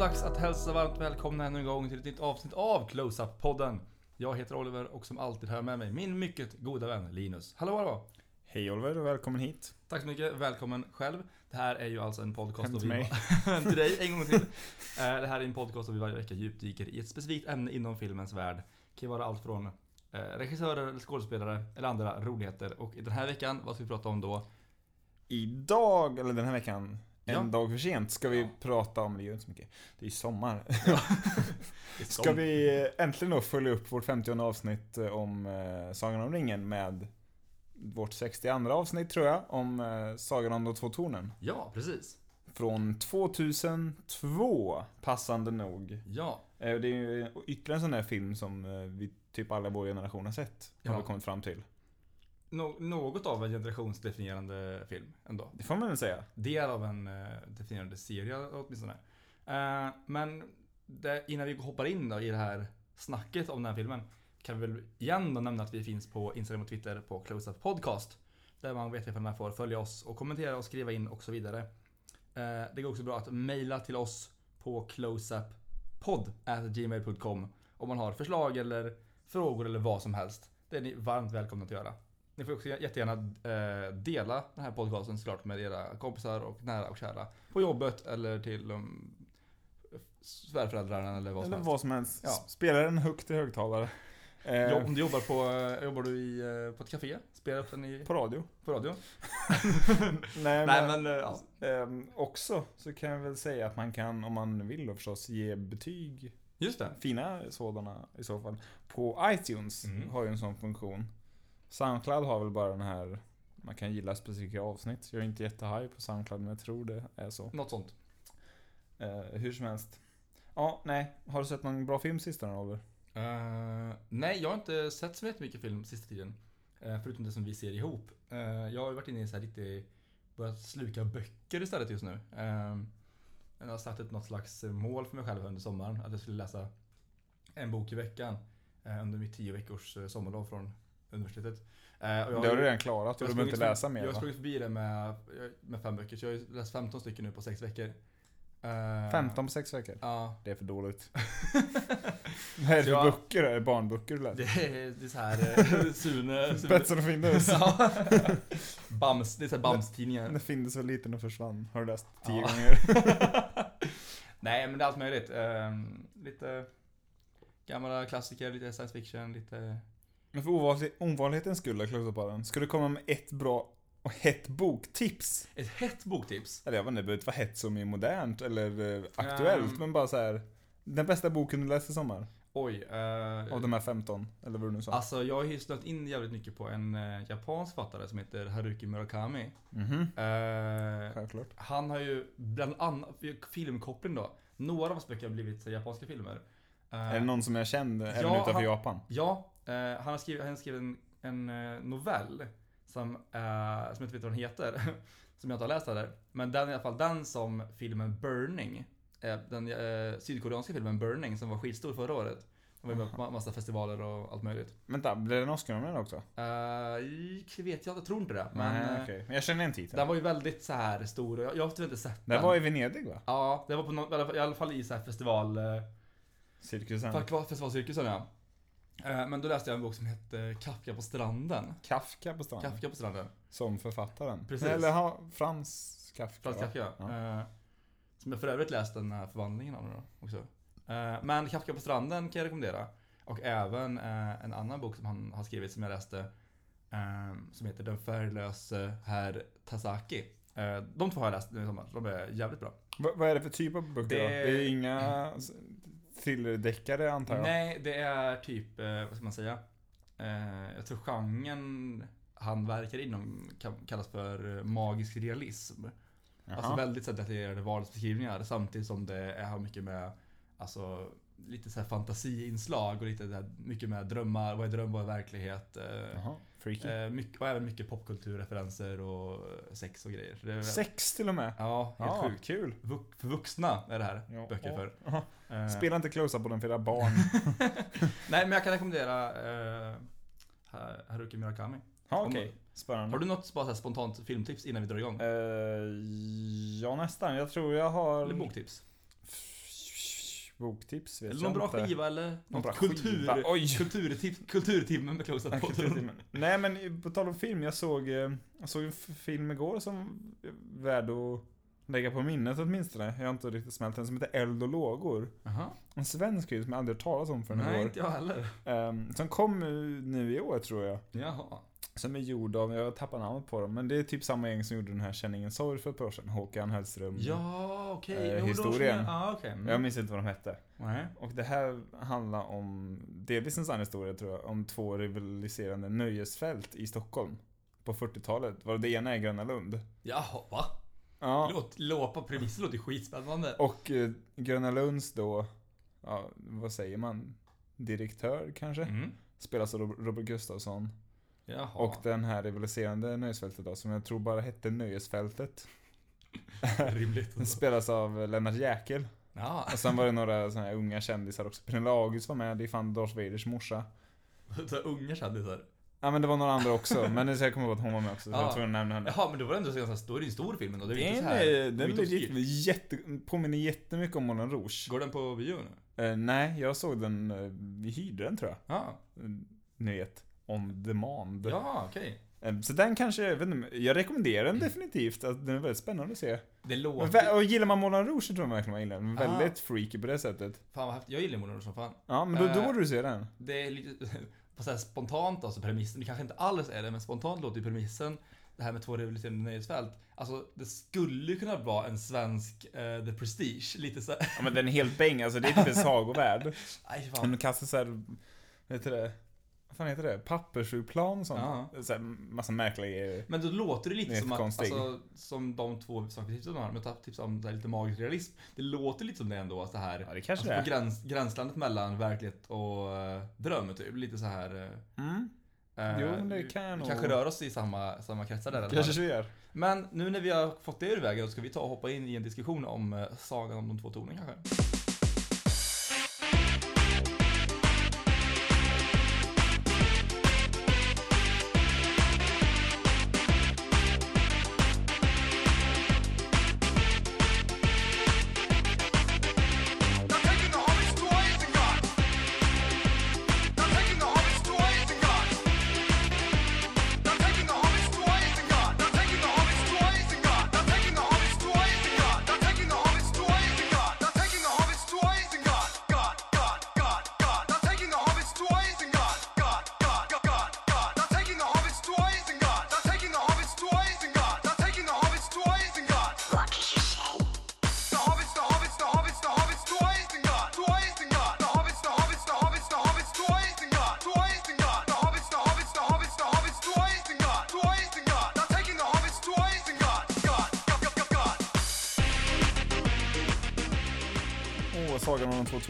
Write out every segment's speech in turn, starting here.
dags att hälsa varmt välkomna ännu en gång till ett nytt avsnitt av Close-Up-podden. Jag heter Oliver och som alltid har jag med mig min mycket goda vän Linus. Hallå hallå! Hej Oliver och välkommen hit. Tack så mycket, välkommen själv. Det här är ju alltså en podcast Hem till mig. till dig, en gång till. Eh, Det här är en podcast där vi varje vecka djupdyker i ett specifikt ämne inom filmens värld. Det kan vara allt från eh, regissörer, eller skådespelare eller andra roligheter. Och i den här veckan, vad ska vi prata om då? Idag, eller den här veckan, en Ja. dag för sent, ska vi Ja. prata om, det gör inte så mycket, det är sommar. Det är Ska vi äntligen då följa upp vårt 50 avsnitt eh, om eh, Sagan om ringen med vårt 62 avsnitt tror jag, om eh, Sagan om de två tornen. Ja, precis. Från 2002, passande nog. Ja, Eh, Det är ju ytterligare en sån där film som eh, vi typ alla vår generation har sett, har Ja. vi kommit fram till. Nå- något av en generationsdefinierande film ändå. Det får man väl säga. del av en eh, definierande serie åtminstone. Eh, men det, innan vi hoppar in då i det här snacket om den här filmen kan vi väl igen då nämna att vi finns på Instagram och Twitter på Close-Up Podcast. Där man vet ifall man får följa oss och kommentera och skriva in och så vidare. Eh, det går också bra att mejla till oss på closeupppodd.gmail.com om man har förslag eller frågor eller vad som helst. Det är ni varmt välkomna att göra. Ni får också jättegärna eh, dela den här podcasten såklart med era kompisar och nära och kära. På jobbet eller till um, svärföräldrarna eller vad som Eller helst. vad som helst. Ja. Spelar den högt i högtalare. Eh, om du jobbar på, eh, jobbar du i, eh, på ett café? Spelar upp den i, På radio. på radio? Nej, Nej men, eh, ja. Ehm, också så kan jag väl säga att man kan, om man vill då förstås, ge betyg. Just det. Fina sådana i så fall. På iTunes Mm. har ju en sån funktion. Soundcloud har väl bara den här, man kan gilla specifika avsnitt. Jag är inte jättehaj på Soundcloud men jag tror det är så. Något sånt. Eh, hur som helst. Ja, nej. Har du sett någon bra film sista Oliver? Eh, nej, jag har inte sett så jättemycket film sista tiden. Eh, förutom det som vi ser ihop. Jag har varit inne i så här lite, börjat sluka böcker istället just nu. Uh, jag har satt upp något slags mål för mig själv under sommaren. Att jag skulle läsa en bok i veckan. under mitt tio veckors sommarlov från universitetet. Eh, och jag det har du redan klarat, du jag har behöver inte läsa mer Jag har sprungit förbi det med, med fem böcker. Så jag har läst 15 stycken nu på sex veckor. Eh, 15 på 6 veckor? Ja. Det är för dåligt. Vad är det för Ja. böcker? Är det barnböcker du Det läser? är, det är så här eh, Sune... Sune Betsson och Findus? ja. Bams, det är så här Bams-tidningar. När Findus var liten och försvann. Har du läst tio Ja. gånger? Nej men det är allt möjligt. Ehm, lite gamla klassiker, lite science fiction, lite... Men för ovanlig, ovanlighetens skull, den. Ska du komma med ett bra och hett boktips? Ett hett boktips. Eller jag vet inte, det behöver inte vara hett som är modernt eller eh, aktuellt, Ehm. men bara så här. Den bästa boken du läste i sommar? Oj. eh, Av de här 15, eller vad du nu sa. Alltså jag har ju snöat in jävligt mycket på en eh, japansk författare som heter Haruki Murakami. Mhm, Eh, självklart. han har ju bland annat, filmkoppling då. Några av hans böcker har blivit så japanska filmer. Eh, Är det någon som jag kände, även ja, utanför han- Japan? Ja, han har skrivit, han skrivit en, en eh, novell som, eh, som jag inte vet vad den heter. som jag inte har läst heller. Men den är i alla fall den som filmen Burning. Eh, den eh, sydkoreanska filmen Burning som var skitstor förra året. Den var med på ma- massa festivaler och allt möjligt. Vänta, blev det en Oscar-nominerad också? Eh, vet jag, jag tror inte det. Men Nej, eh. Men jag känner en titel. den var ju väldigt så här stor. och Jag, jag har tyvärr inte sett Den var i Venedig va? Ja, det var på no, i alla fall- i så här festival... Eh, Cirkusen. Festival- Festivalcirkusen ja. Eh, Men då läste jag en bok som hette Kafka på stranden. Kafka på stan. Kafka på stranden. Som författaren. Precis. Eller ha, Frans Kafka. Frans? Kafka. Ja. Eh, Som jag för övrigt läste den här förvandlingen av nu då också. Eh, Men Kafka på stranden kan jag rekommendera. Och även eh, en annan bok som han har skrivit som jag läste. eh, Som heter Den färglöse herr Tasaki. Eh, De två har jag läst nu i sommar. De är jävligt bra. Va- vad är det för typ av böcker Det- då? Det är inga thrillerdeckare antar jag? Nej, det är typ, eh, vad ska man säga? Eh, jag tror genren han verkar inom kallas för magisk realism. Jaha. Alltså väldigt så detaljerade vardagsbeskrivningar samtidigt som det är, har mycket med Alltså lite så här fantasiinslag och lite där, mycket med drömmar, vad är dröm, vad är verklighet? Eh, Jaha, freaky. eh, mycket, och även mycket popkulturreferenser och sex och grejer. Är, Sex till och med? Ja, helt Ja, sjukt. kul. Vux- För vuxna är det här Ja, böcker för. Eh, Spela inte close-up på den för era barn. Nej men jag kan rekommendera Ha- Haruki Murakami. Om- okej. Spännande. Har du något bara här spontant filmtips innan vi drar igång? Eh, ja, nästan. Jag tror jag har... Eller boktips? Boktips vet Eller någon bra inte. skiva eller Någon bra kultur, skiva. Oj! kulturtips, kulturtimmen med Ja, Close-Up kulturtimmen. Nej men på tal om film, jag såg, eh, jag såg en film igår som är värd att lägga på minnet åtminstone. Jag har inte riktigt smält den, som heter Eld och lågor. Jaha. En svensk film som jag aldrig hört talas om förrän Nej, igår. inte jag heller. Um, som kom nu i år tror jag. Jaha. Som är gjord av, jag tappar namnet på dem, men det är typ samma gäng som gjorde den här Känn ingen sorg för ett par år sedan. Håkan Hellström. Ja, okej. Eh, Jo, då historien. jag- Ja, okej. Mm. Jag minns inte vad de hette. Nej. Och det här handlar om, delvis en sann historia tror jag, om två rivaliserande nöjesfält i Stockholm. På 40-talet. Var det ena är Gröna Lund. Jaha, va? Ja. Låt, låpa premissen låter skitspännande. Och eh, Gröna Lunds då, ja, vad säger man? Direktör kanske? Mm. Spelas av Rob- Robert Gustafsson. Jaha. Och den här rivaliserande nöjesfältet då, som jag tror bara hette Nöjesfältet. Rimligt. Den spelas av Lennart Jäkel. Ja. Och sen var det några såna här unga kändisar också. Pernilla August var med, det är fan Darth Vaders morsa. Så unga kändisar. Ja men det var några andra också, men det- jag kommer ihåg att hon var med också, så Ja. jag tror jag nämnde henne. Jaha, men då var det ändå så ganska stor, det är en stor film ändå. Det är inte Den, så här. är- det är den är jätte, påminner jättemycket om Moulin Rouge. Går den på bio nu? Eh, nej, jag såg den, uh, vi hyrde den tror jag. Ja. Ni vet, on demand. Ja, okej. Eh, Så den kanske, jag vet inte, jag rekommenderar den definitivt. Att den är väldigt spännande att se. Det Men, låter... vä- och gillar man Moulin Rouge så tror jag man verkligen man gillar den. Ah. Väldigt freaky på det sättet. Fan vad häftigt. Jag gillar Moulin Rouge som fan. Ja, men då, då Eh. borde du se den. Det är lite, på så spontant alltså premissen, det kanske inte alls är det, men spontant låter ju premissen det här med två rivaliserande nöjesfält. Alltså det skulle kunna vara en svensk eh, The Prestige, lite så. Ja men den är helt bäng, alltså det är typ en sagovärld. Nej fan. De kastar såhär, vad heter det? Vad fan heter det? Pappersflygplan sånt. Ja. Så här, massa märkliga. Men då låter det Det lite som att, alltså, som de två saker vi tipsade om här, men tips om så här lite magisk realism. Det låter lite som det ändå, så här. Ja, det kanske Alltså det är. på gräns, gränslandet mellan verklighet och uh, dröm typ. Lite så här. eh, Mm. eh, Jo, men det kan jag vi nog- kanske rör oss i samma, samma kretsar där. Kanske så gör. Men nu när vi har fått det ur vägen, då ska vi ta och hoppa in i en diskussion om eh, sagan om de två tornen kanske.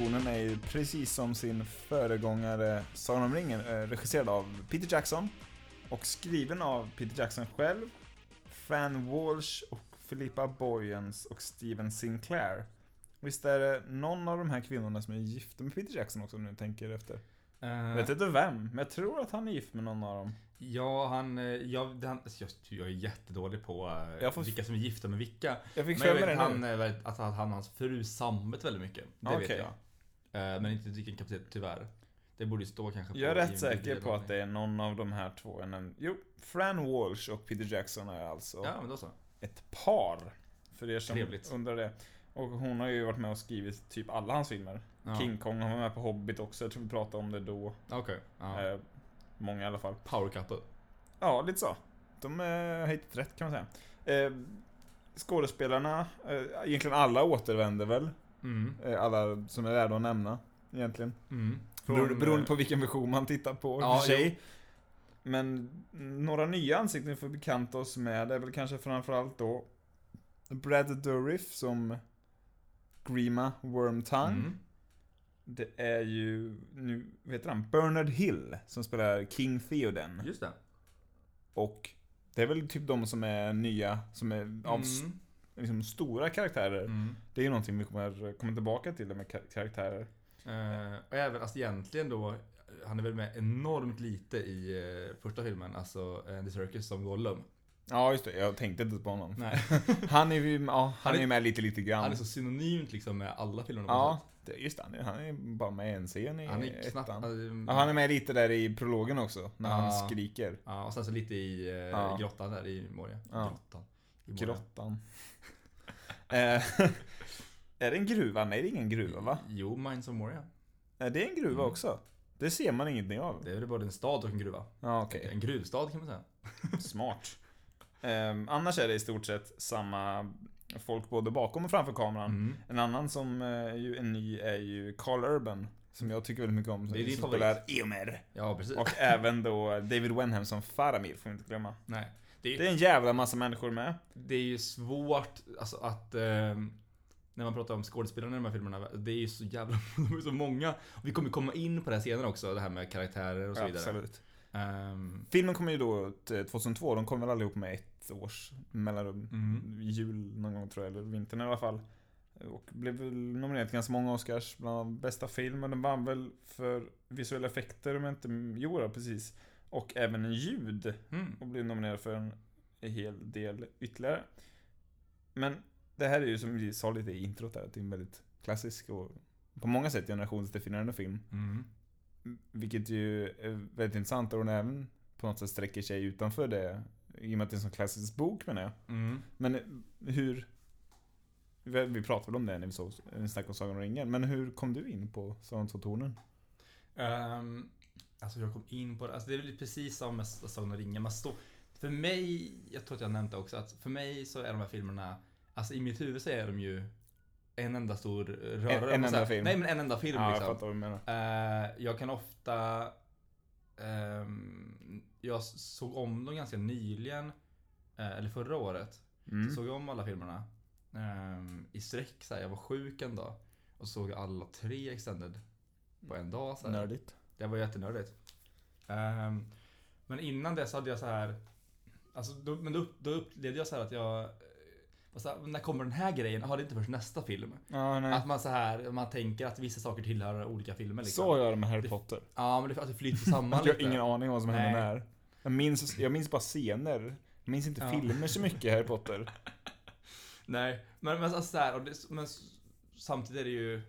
Tornen är ju precis som sin föregångare Sagan om ringen eh, regisserad av Peter Jackson och skriven av Peter Jackson själv, Fran Walsh och Philippa Boyens och Steven Sinclair. Visst är det någon av de här kvinnorna som är gifta med Peter Jackson också ni tänker efter? Uh, Jag vet inte vem, men jag tror att han är gift med någon av dem. Ja, han, eh, jag, han, alltså, jag, är jättedålig på eh, Jag får- vilka som är gifta med vilka. Jag fick Men jag vet att han, nu. eh, vet att han, han och hans fru sammet väldigt mycket. Det vet Okej. jag. Eh, Men inte vilken kapacitet, tyvärr. Det borde stå kanske på Jag är rätt säker på att det är någon av de här två. Jo, Fran Walsh och Peter Jackson är alltså Ja, men då så. ett par. För er som Trevligt. undrar det. Och hon har ju varit med och skrivit typ alla hans filmer. Ja. King Kong, han var med på Hobbit också, jag tror vi pratade om det då. Okej. Ja. Eh, många i alla fall. Power couple. Ja, lite så. De eh, har hittat rätt kan man säga. Eh, skådespelarna, eh, egentligen alla återvänder väl. Mm. Eh, alla som är värda att nämna, egentligen. Mm. Beroende, beroende eh, på vilken version man tittar på Ja, för sig. Men några nya ansikten får bekanta oss med det är väl kanske framförallt då Brad Dourif som Grima Wormtongue. Mm. Det är ju, nu vet han, Bernard Hill som spelar King Theoden. Just det. Och det är väl typ de som är nya, som är av Mm. Liksom, stora karaktärer. Mm. Det är ju någonting vi kommer komma tillbaka till det med kar- karaktärer. Eh, och även, alltså egentligen då, han är väl med enormt lite i eh, första filmen, alltså uh, The Circus som Gollum. Ja, just det. Jag tänkte inte på honom. Nej. Han är ju ja, han Han är med lite, lite grann. Han är så synonymt liksom med alla filmerna på ja, det, just det. Han är, han är bara med i en scen i Han är knappt... ettan. alltså, Ja, han är med lite där i prologen också, när han Ja. skriker. Ja, och sen så lite i eh, Ja. grottan där i Moria. Ja. Grottan. I. Grottan. Eh, är det en gruva? Nej, det är ingen gruva va? Jo, Mines of Moria. Nej, det är en gruva Mm. också. Det ser man ingenting av. Det är väl både en stad och en gruva. Ja, okej. En gruvstad kan man säga. Smart. Ehm, annars är det i stort sett samma folk både bakom och framför kameran. Mm. En annan som eh, ju är ny är ju Carl Urban. Som jag tycker väldigt mycket om. Det är din som favorit. spelar Eomer. Ja, precis. Och även då David Wenham som Faramir, får vi inte glömma. Nej. Det är, Det är en jävla massa människor med. det är ju svårt alltså, att... ehm, när man pratar om skådespelarna i de här filmerna, det är ju så jävla de är så många. Vi kommer komma in på det här senare också, det här med karaktärer och så vidare. Absolut. Ehm, Filmen kom ju då ut, eh, 2002, de kom väl allihop med ett års mellanrum. Mm. Jul någon gång tror jag, eller vintern i alla fall. Och blev väl nominerad till ganska många Oscars, bland annat bästa film. Och den vann väl för visuella effekter om inte... Jo, då, precis. Och även ljud. mm. Och blev nominerad för en hel del ytterligare. Men det här är ju som vi sa lite i introt där, att det är en väldigt klassisk och på många sätt generationsdefinierande film. Mm. Vilket ju är väldigt intressant och den även på något sätt sträcker sig utanför det. I och med att det är en sån klassisk bok menar jag. Mm. Men hur... Vi vi pratade väl om det när vi såg en snack om Sagan om ringen. Men hur kom du in på Sagan om tornen? Um, alltså jag kom in på det, alltså det är väl precis som med Sagan om ringen. Man står, för mig, jag tror att jag nämnt det också, att för mig så är de här filmerna, alltså i mitt huvud så är de ju en enda stor rörelse. En- en enda film. Nej men en enda film Ja, jag liksom. fattar vad du menar. Eh, jag kan ofta... ehm, jag såg om dem ganska nyligen. eh, eller förra året. Mm. Så såg jag om alla filmerna. ehm, I sträck. Så här, jag var sjuk en dag. Och så såg jag alla tre extended. På en dag. Så här. Nördigt. Det var jättenördigt. Ehm, men innan det så hade jag så här. Alltså, då, men då, då upplevde jag så här att jag... eh, var så här, när kommer den här grejen? Jaha, det inte först nästa film. Ja, nej. Att man så här, man tänker att vissa saker tillhör olika filmer liksom. Så gör det med Harry Det- Potter. Ja, men det, alltså, det flyter samman Jag har lite. ingen aning om vad som hände Nej. när. Jag minns, jag minns bara scener. Jag minns inte Ja. filmer så mycket i Harry Potter. Nej, men, men, alltså, så här, och det, men samtidigt är det ju...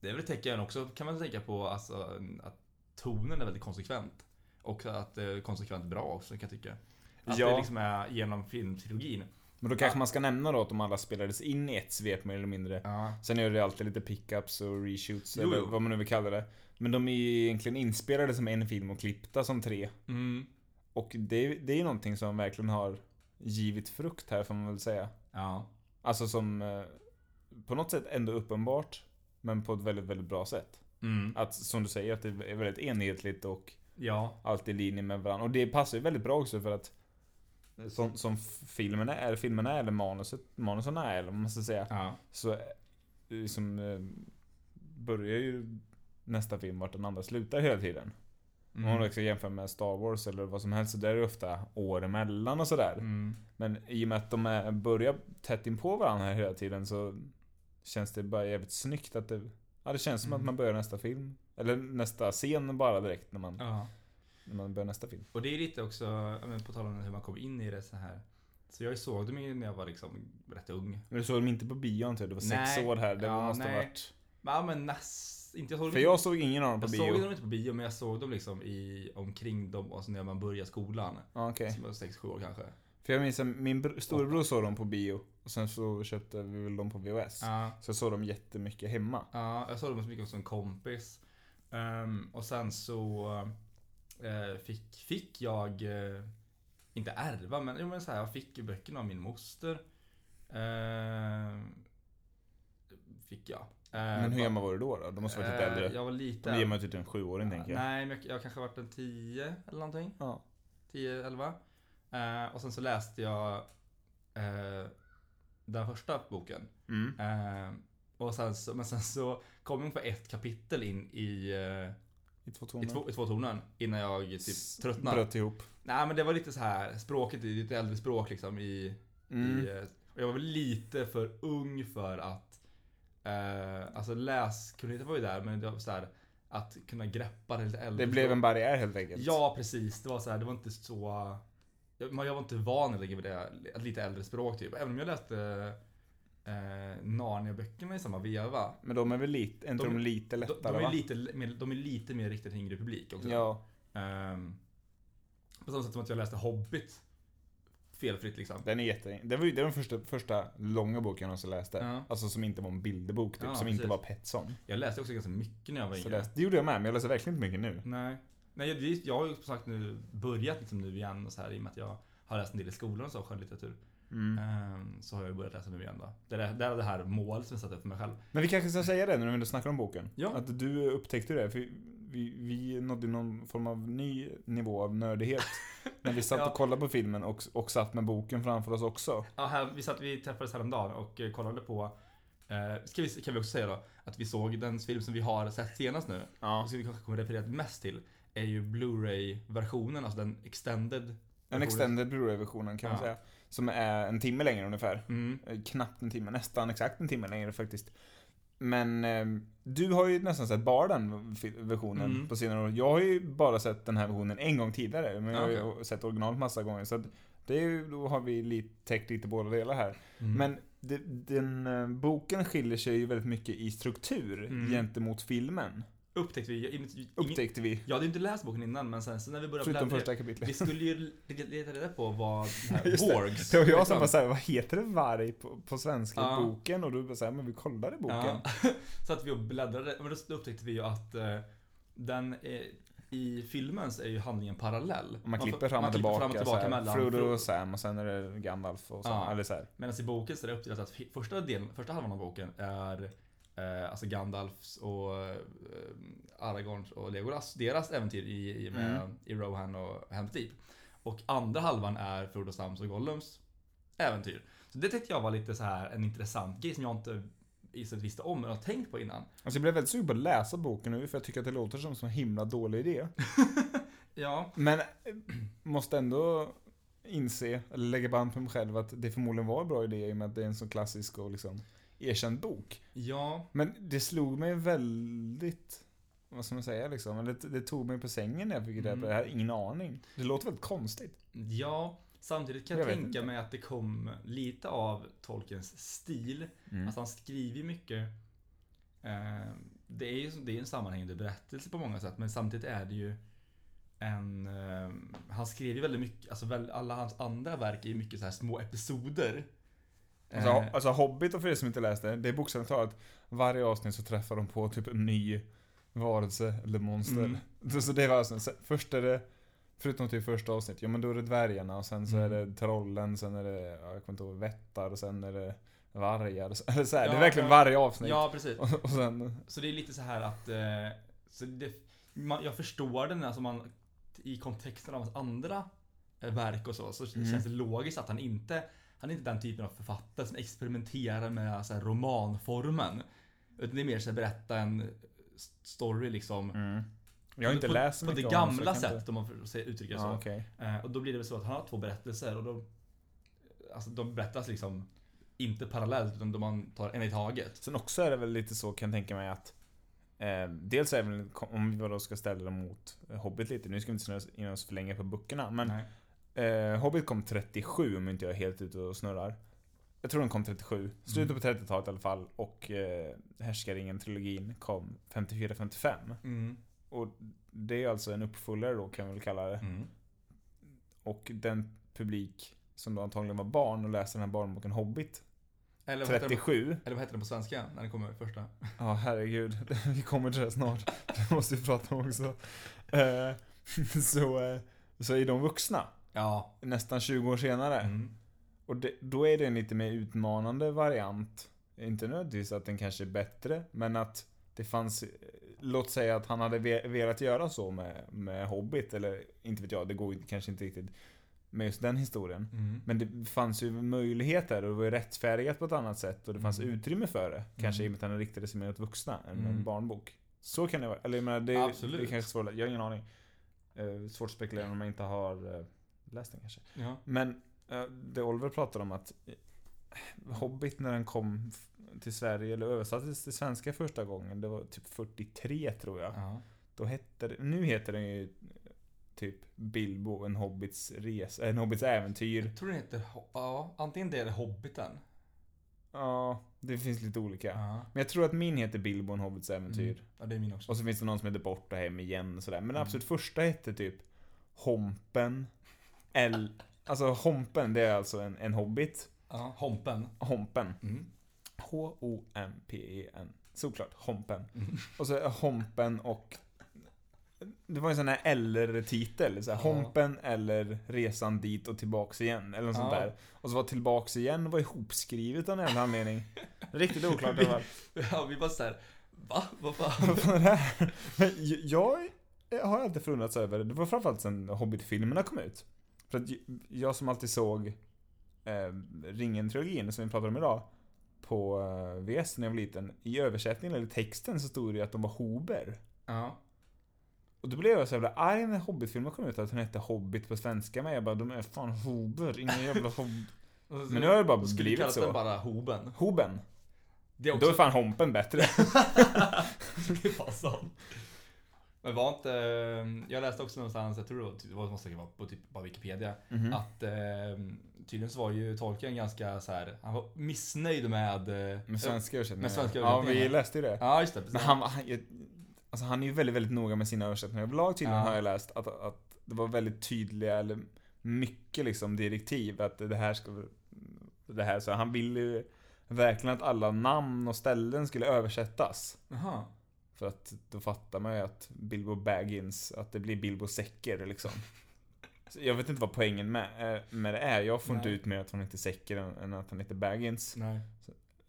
Det är väl ett tecken också, kan man tänka på, alltså, att tonen är väldigt konsekvent. Och att det är konsekvent bra också kan jag tycka. Att Ja. det liksom är genom filmtrilogin. Men då kanske man ska nämna då att de alla spelades in i ett svep mer eller mindre. Ja. Sen är det alltid lite pickups och reshoots Jo, eller jo. vad man nu vill kalla det. Men de är ju egentligen inspelade som en film och klippta som tre. Mm. Och det, det är ju någonting som verkligen har givit frukt här får man väl säga. Ja. Alltså som eh, på något sätt ändå uppenbart. Men på ett väldigt, väldigt bra sätt. Mm. Att som du säger, att det är väldigt enhetligt och Ja. allt i linje med varandra. Och det passar ju väldigt bra också för att som, som filmerna är, filmerna är, eller manuset, manuserna är, eller vad man ska säga. Ja. Så liksom, börjar ju nästa film vart den andra slutar hela tiden. Om man Mm. också jämför med Star Wars eller vad som helst, så där är det ofta år emellan och sådär. Mm. Men i och med att de är, börjar tätt in på varandra hela tiden så känns det bara jävligt snyggt att det... Ja, det känns som Mm. att man börjar nästa film. Eller nästa scen bara direkt när man, Ja. när man börjar nästa film. Och det är lite också, men på tal om hur man kom in i det så här. Så jag såg dem ju när jag var liksom rätt ung. Men du såg dem inte på bio antar jag? Du var sex Nej. år här. Det Ja, måste ha nej. varit... Ja men näst, inte jag såg För jag såg ingen av dem på Jag bio. såg dem inte på bio men jag såg dem liksom i, omkring dem, alltså när man började skolan. Ja, okej. Som var 6-7 år kanske. För jag minns att min br- storebror såg dem på bio. Och sen så köpte vi väl dem på VHS. Ja. Så jag såg dem jättemycket hemma. Ja, jag såg dem så mycket som en kompis. Ehm, och sen så eh, fick, fick jag, eh, inte ärva, men, jo, men så här, jag fick böckerna av min moster. Ehm, fick jag. Ehm, Men hur gammal var du då? då? Du måste vara lite eh, äldre. Jag var lite Då ger man typ en sjuåring tänker jag. Nej, men jag, jag kanske varit en 10 eller någonting. Ja. 10, 11. Eh, och sen så läste jag eh, den första boken. Mm. Eh, och sen så, men sen så kom jag på ett kapitel in i, eh, I två i, toner. två, i två tornen innan jag typ tröttnade. Bröt ihop. Nej men det var lite så här språket, är lite äldre språk liksom i, Mm. i eh, och jag var väl lite för ung för att eh, Alltså läskunnigheten var ju där men det var så här att kunna greppa det lite äldre Det blev en barriär helt enkelt. Ja precis, det var så här, det var inte så jag, jag var inte van vid det, lite äldre språk typ. Även om jag läste eh, Narnia-böckerna i samma veva. Men de är väl lite, är inte de, De- lite De, lättare de, är va? lite, mer- de är lite mer riktade till yngre publik också. Ja. Ehm, på samma sätt som att jag läste Hobbit felfritt liksom. Den är jätte... Det var ju det var den första, första långa boken jag någonsin läste. Ja. Alltså som inte var en bilderbok typ, Ja, som inte precis. var Petson. Jag läste också ganska mycket när jag var yngre. det gjorde jag med, men jag läser verkligen inte mycket nu. Nej. Nej, jag, det- jag har ju som sagt nu börjat liksom nu igen och så här i och med att jag har läst en del i skolan och så, skönlitteratur. Mm. Ehm, så har jag börjat läsa nu igen då. Det är det, är det här målet som jag satt upp för mig själv. Men vi kanske ska säga det när vi ändå snackar om boken. Ja. Att du upptäckte det, för vi, vi nådde någon form av ny nivå av nördighet. när vi satt Ja. och kollade på filmen och, och satt med boken framför oss också. Ja, här, vi, satt, vi träffades häromdagen och eh, kollade på eh, ska vi, kan vi också säga då att vi såg den film som vi har sett senast nu. Ja. Och som vi kanske kommer referera mest till är ju Blu-ray-versionen, alltså den extended. En versionen. extended Blu-ray-versionen kan man Ja. säga. Som är en timme längre ungefär. Mm. Eh, Knappt en timme, nästan exakt en timme längre faktiskt. Men eh, du har ju nästan sett bara den versionen Mm. på senare år. Jag har ju bara sett den här versionen en gång tidigare, men jag har ju sett originalet massa gånger. Så det är ju, då har vi lite, täckt lite båda delar här. Mm. Men det, den eh, boken skiljer sig ju väldigt mycket i struktur Mm. gentemot filmen. Upptäckte vi, ingen, Upptäckte vi. jag hade inte läst boken innan men sen så när vi började Förutom första vi kapitlet. skulle ju leta reda på vad det här. Borgs. Det var jag som liksom. bara såhär, vad heter det varg på, på svenska i Ja. boken? Och du bara såhär, men vi kollade boken. Ja. Så att vi och bläddrade, men då upptäckte vi ju att eh, den är, i filmen så är ju handlingen parallell. Man får- klipper fram och man tillbaka, fram och tillbaka så här, mellan Frodo Fro- och Sam och sen är det Gandalf och så. Ja. Eller så här. Medan i boken så är det uppdelat att första, delen, första halvan av boken är eh, alltså Gandalfs och eh, Aragorns och Legolas, deras äventyr i, i, med, Mm. i Rohan och Helm's Deep. Och andra halvan är Frodo, Sams och Gollums äventyr. Så det tyckte jag var lite så här en intressant grej som jag inte istället visste om eller har tänkt på innan. Alltså jag blev väldigt sugen på att läsa boken nu för jag tycker att det låter som en så himla dålig idé. Ja, Men eh, måste ändå inse, eller lägga band på mig själv att det förmodligen var en bra idé i och med att det är en så klassisk och liksom erkänd bok. ja, Men det slog mig väldigt, vad ska man säga liksom, det, det tog mig på sängen när jag fick reda på Mm. det. Jag hade ingen aning. Det låter väldigt konstigt. ja. Samtidigt kan jag, Jag tänka inte. mig att det kom lite av Tolkiens stil. Mm. Alltså han skriver mycket eh, Det är ju det är en sammanhängande berättelse på många sätt men samtidigt är det ju en eh, Han skrev ju väldigt mycket, alltså väl, alla hans andra verk är ju mycket så här små episoder. Alltså, Eh, alltså Hobbit och för er som inte läste, det är bokstavligt talat varje avsnitt så träffar de på typ en ny varelse eller monster. Mm. Så, så det var alltså, så- först är det, förutom till första avsnitt, ja men då är det dvärgarna och sen så Mm. är det trollen, sen är det, ja, jag kommer inte ihåg, vättar och sen är det vargar. så- Eller så här, det är Ja, verkligen ja. varje avsnitt. Ja precis. Och, och sen, Så det är lite så här att eh, så det, man, Jag förstår den alltså man I kontexten av hans andra eh, verk och så Så Mm. känns det logiskt att han inte Han är inte den typen av författare som experimenterar med så här, romanformen Utan det är mer så att berätta en story liksom mm. Jag har inte på, läst På det gamla sättet om man får uttrycka det så okej. Eh, Och då blir det väl så att han har två berättelser och då Alltså de berättas liksom Inte parallellt utan då man tar en i taget Sen också är det väl lite så kan jag tänka mig att eh, Dels väl, om vi då ska ställa det mot Hobbit lite, nu ska vi inte snöa in oss för länge på böckerna, men Nej. Eh, Hobbit kom 37 om inte jag är helt ute och snurrar. Jag tror den kom 37, slutet på 30-talet i alla fall, och eh, Härskaringen-trilogin kom 54-55. Mm. Och det är alltså en uppföljare då kan vi väl kalla det. Mm. Och den publik som då antagligen var barn och läste den här barnboken Hobbit, Eller vad heter den- 37. Eller vad heter den på svenska när den kommer första? Ja, herregud. Vi kommer till det snart. Det måste vi prata om också. Eh, så, eh, så är de vuxna. Ja. Nästan 20 år senare. Mm. Och det, då är det en lite mer utmanande variant. Inte nödvändigtvis att den kanske är bättre, men att det fanns... Låt säga att han hade ve- velat göra så med, med Hobbit, eller inte vet jag, det går kanske inte riktigt med just den historien. Mm. Men det fanns ju möjligheter och det var ju rättfärdigat på ett annat sätt och det fanns Mm. utrymme för det. Kanske i och Mm. med att den riktade sig mer åt vuxna än en Mm. barnbok. Så kan det vara. Eller jag menar, det, Absolut. det är kanske svårt. Jag har ingen aning. Eh, svårt att spekulera om man inte har eh, läst den kanske. Ja. Men eh, det Oliver pratade om att eh, Hobbit när den kom till Sverige, eller översattes till svenska första gången, det var typ 43 tror jag. Ja. Då hette det, nu heter den ju typ Bilbo, en hobbits resa, en hobbits äventyr. Jag tror den heter, ja, antingen det eller Hobbiten. Ja, det finns lite olika. Ja. Men jag tror att min heter Bilbo, en hobbits äventyr. Mm. Ja, det är min också. Och så finns det någon som heter Bort och Hem igen och sådär. Men den Mm. absolut första hette typ Hompen. L... Alltså Hompen, det är alltså en, en hobbit. Ja, Hompen. Hompen. Mm. H-O-M-P-E-N. Såklart, Hompen. Mm. Och så Hompen och... Det var en sån här eller-titel. Så här, Ja. Hompen eller Resan dit och tillbaks igen. Eller något sånt Ja. där. Och så var tillbaks igen var ihopskrivet av någon jävla anledning. Riktigt oklart i alla fall. Ja, vi bara såhär, va? Vad fan? Vad fan är det här? Men jag jag har alltid förundrats över, det var framförallt sen Hobbit-filmerna kom ut. För att jag som alltid såg eh, Ringen-trilogin som vi pratar om idag på eh, VS när jag var liten. I översättningen eller texten så stod det ju att de var hober. Ja. Och då blev jag så jävla arg när Hobbit-filmen kom ut att den hette Hobbit på svenska. Men jag bara, de är fan hober, ingen jävla hob... Men nu har det bara Då blivit så. den bara Hoben. Hoben. Det är Då också... är fan Hompen bättre. det var sant. Men var inte, eh, jag läste också någonstans, jag tror det var, det var måste vara på typ bara Wikipedia, Mhm. att eh, tydligen så var ju tolken ganska så här, han var missnöjd med... eh, Med svenska översättningar. Med svenska Ja, vi läste ju det. Ja, just det. Precis. Men han, han, alltså han är ju väldigt, väldigt noga med sina översättningar överlag tydligen Ja. har jag läst. Att, att det var väldigt tydliga, eller mycket liksom direktiv att det här ska det här, så han ville ju verkligen att alla namn och ställen skulle översättas. Jaha. För att då fattar man ju att Bilbo Baggins, att det blir Bilbo Säcker liksom. Så jag vet inte vad poängen med, eh, med det är. Jag får inte Nej. ut mer att han heter Säcker än, än att han heter Baggins. Nej.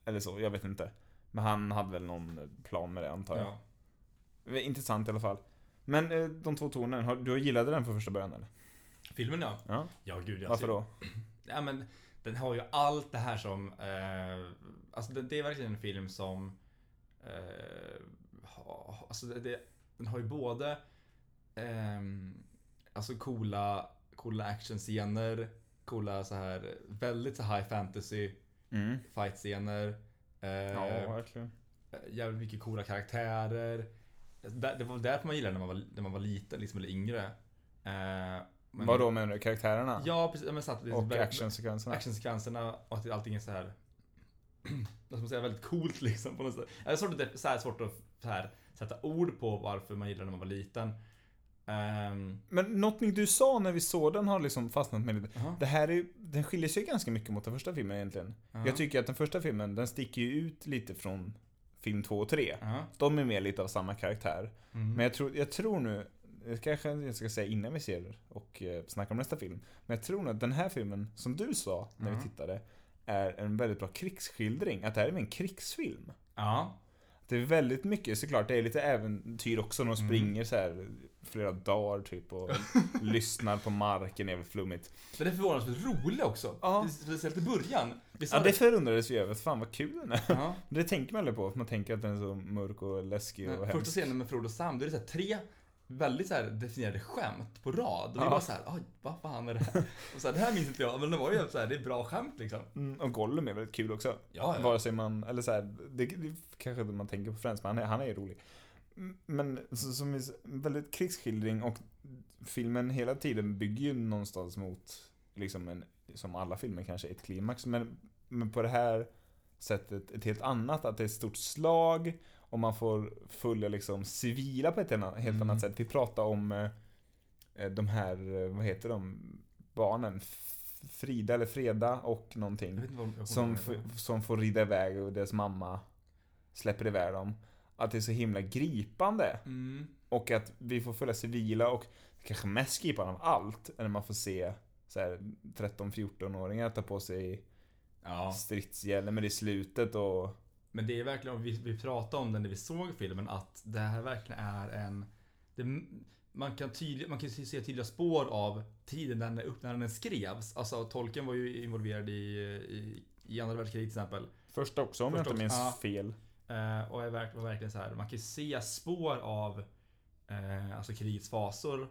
Eller så, jag vet inte. Men han hade väl någon plan med det antar jag. Ja. Var Intressant i alla fall. Men eh, de två tonen, har, du gillade den från första början eller? Filmen ja. Ja. Ja, gud jag Varför då? Ja, men den har ju allt det här som... Eh, alltså det, det är verkligen en film som... Eh, ha, alltså det, det, den har ju både... ehm, alltså coola, coola actionscener, coola så här väldigt så high fantasy Mm. fight-scener. Eh, Ja, verkligen. jävligt mycket coola karaktärer. Det, det var därför man gillade när man var, när man var liten, liksom, eller yngre. Eh, men- Vad då menar du? Karaktärerna? Ja, precis. Men så att det är Och actionsekvenserna? actionsekvenserna och att allting är så här. Vad ska man säga, väldigt coolt liksom på något sätt. Det är svårt att, så här, svårt att så här, sätta ord på varför man gillade när man var liten. Ehm, Men någonting du sa när vi såg den har liksom fastnat med lite. Jaha. Det här är den skiljer sig ganska mycket mot den första filmen egentligen. Ja. Jag tycker att den första filmen, den sticker ju ut lite från film 2 och 3. ja. De är mer lite av samma karaktär. Mm. Men jag tror, jag tror nu, det kanske jag ska säga innan vi ser och eh, snackar om nästa film. Men jag tror att den här filmen, som du sa när vi tittade, är en väldigt bra krigsskildring. Att det här är en krigsfilm. Ja. Det är väldigt mycket, såklart, det är lite äventyr också. De Mm. springer så här flera dagar typ och lyssnar på marken, det är väl flummigt. Den är förvånansvärt rolig också. Ja. Speciellt i början. Ja, det förundrades vi över. Fan vad kul den är. Ja. Det tänker man aldrig på, för man tänker att den är så mörk och läskig och Första hemsk. scenen med Frodo och Sam, då är det så här tre väldigt så här definierade skämt på rad. Och vi Ja. bara så här, vad fan är det här? Och så här, det här minns inte jag, men det var ju så här, det är bra skämt liksom. Mm, och Gollum är väldigt kul också. Ja, ja. Vare sig man, eller så här, det, det kanske inte man tänker på Friends, men han är, han är rolig. Men så, som är väldigt krigsskildring och filmen hela tiden bygger ju någonstans mot, liksom en, som alla filmer kanske, ett klimax. Men, men på det här sättet ett helt annat, att det är ett stort slag och man får följa liksom civila på ett helt annat, Mm. annat sätt. Vi pratar om eh, eh, de här, eh, vad heter de, barnen? Frida eller Freda och någonting. Som, som får rida iväg och deras mamma släpper iväg dem. Att det är så himla gripande. Mm. Och att vi får följa civila och kanske mest gripande av allt är när man får se så här 13-14-åringar ta på sig Ja. stridshjälmar i slutet och... Men det är verkligen, vi, vi pratade om det när vi såg filmen, att det här verkligen är en... Det, man, kan tydlig, man kan se tydliga spår av tiden när den, när den skrevs. Alltså Tolkien var ju involverad i, i, i andra världskriget till exempel. Första också om Första jag inte minns ja. fel. Eh, och är var verkligen så här, man kan se spår av eh, alltså krigets fasor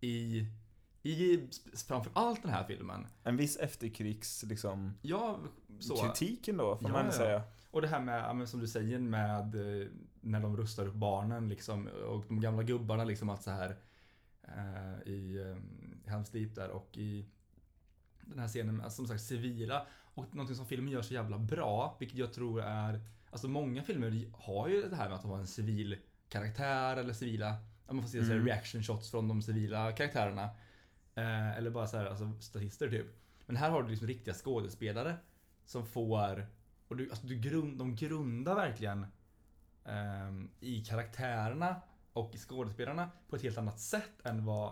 i, i framför allt den här filmen. En viss efterkrigs liksom Ja, så. kritiken då, får Ja, man ja. säga. Och det här med, som du säger, med eh, när de rustar upp barnen liksom, och de gamla gubbarna liksom att så här eh, i eh, Helms Deep där och i den här scenen alltså, som sagt civila och någonting som filmen gör så jävla bra, vilket jag tror är Alltså många filmer har ju det här med att ha en civil karaktär eller civila man får se så Mm. reaction shots från de civila karaktärerna. Eh, eller bara så här, alltså statister typ. Men här har du liksom riktiga skådespelare som får, och du, alltså du grund, de grundar verkligen ehm, i karaktärerna och i skådespelarna på ett helt annat sätt än vad,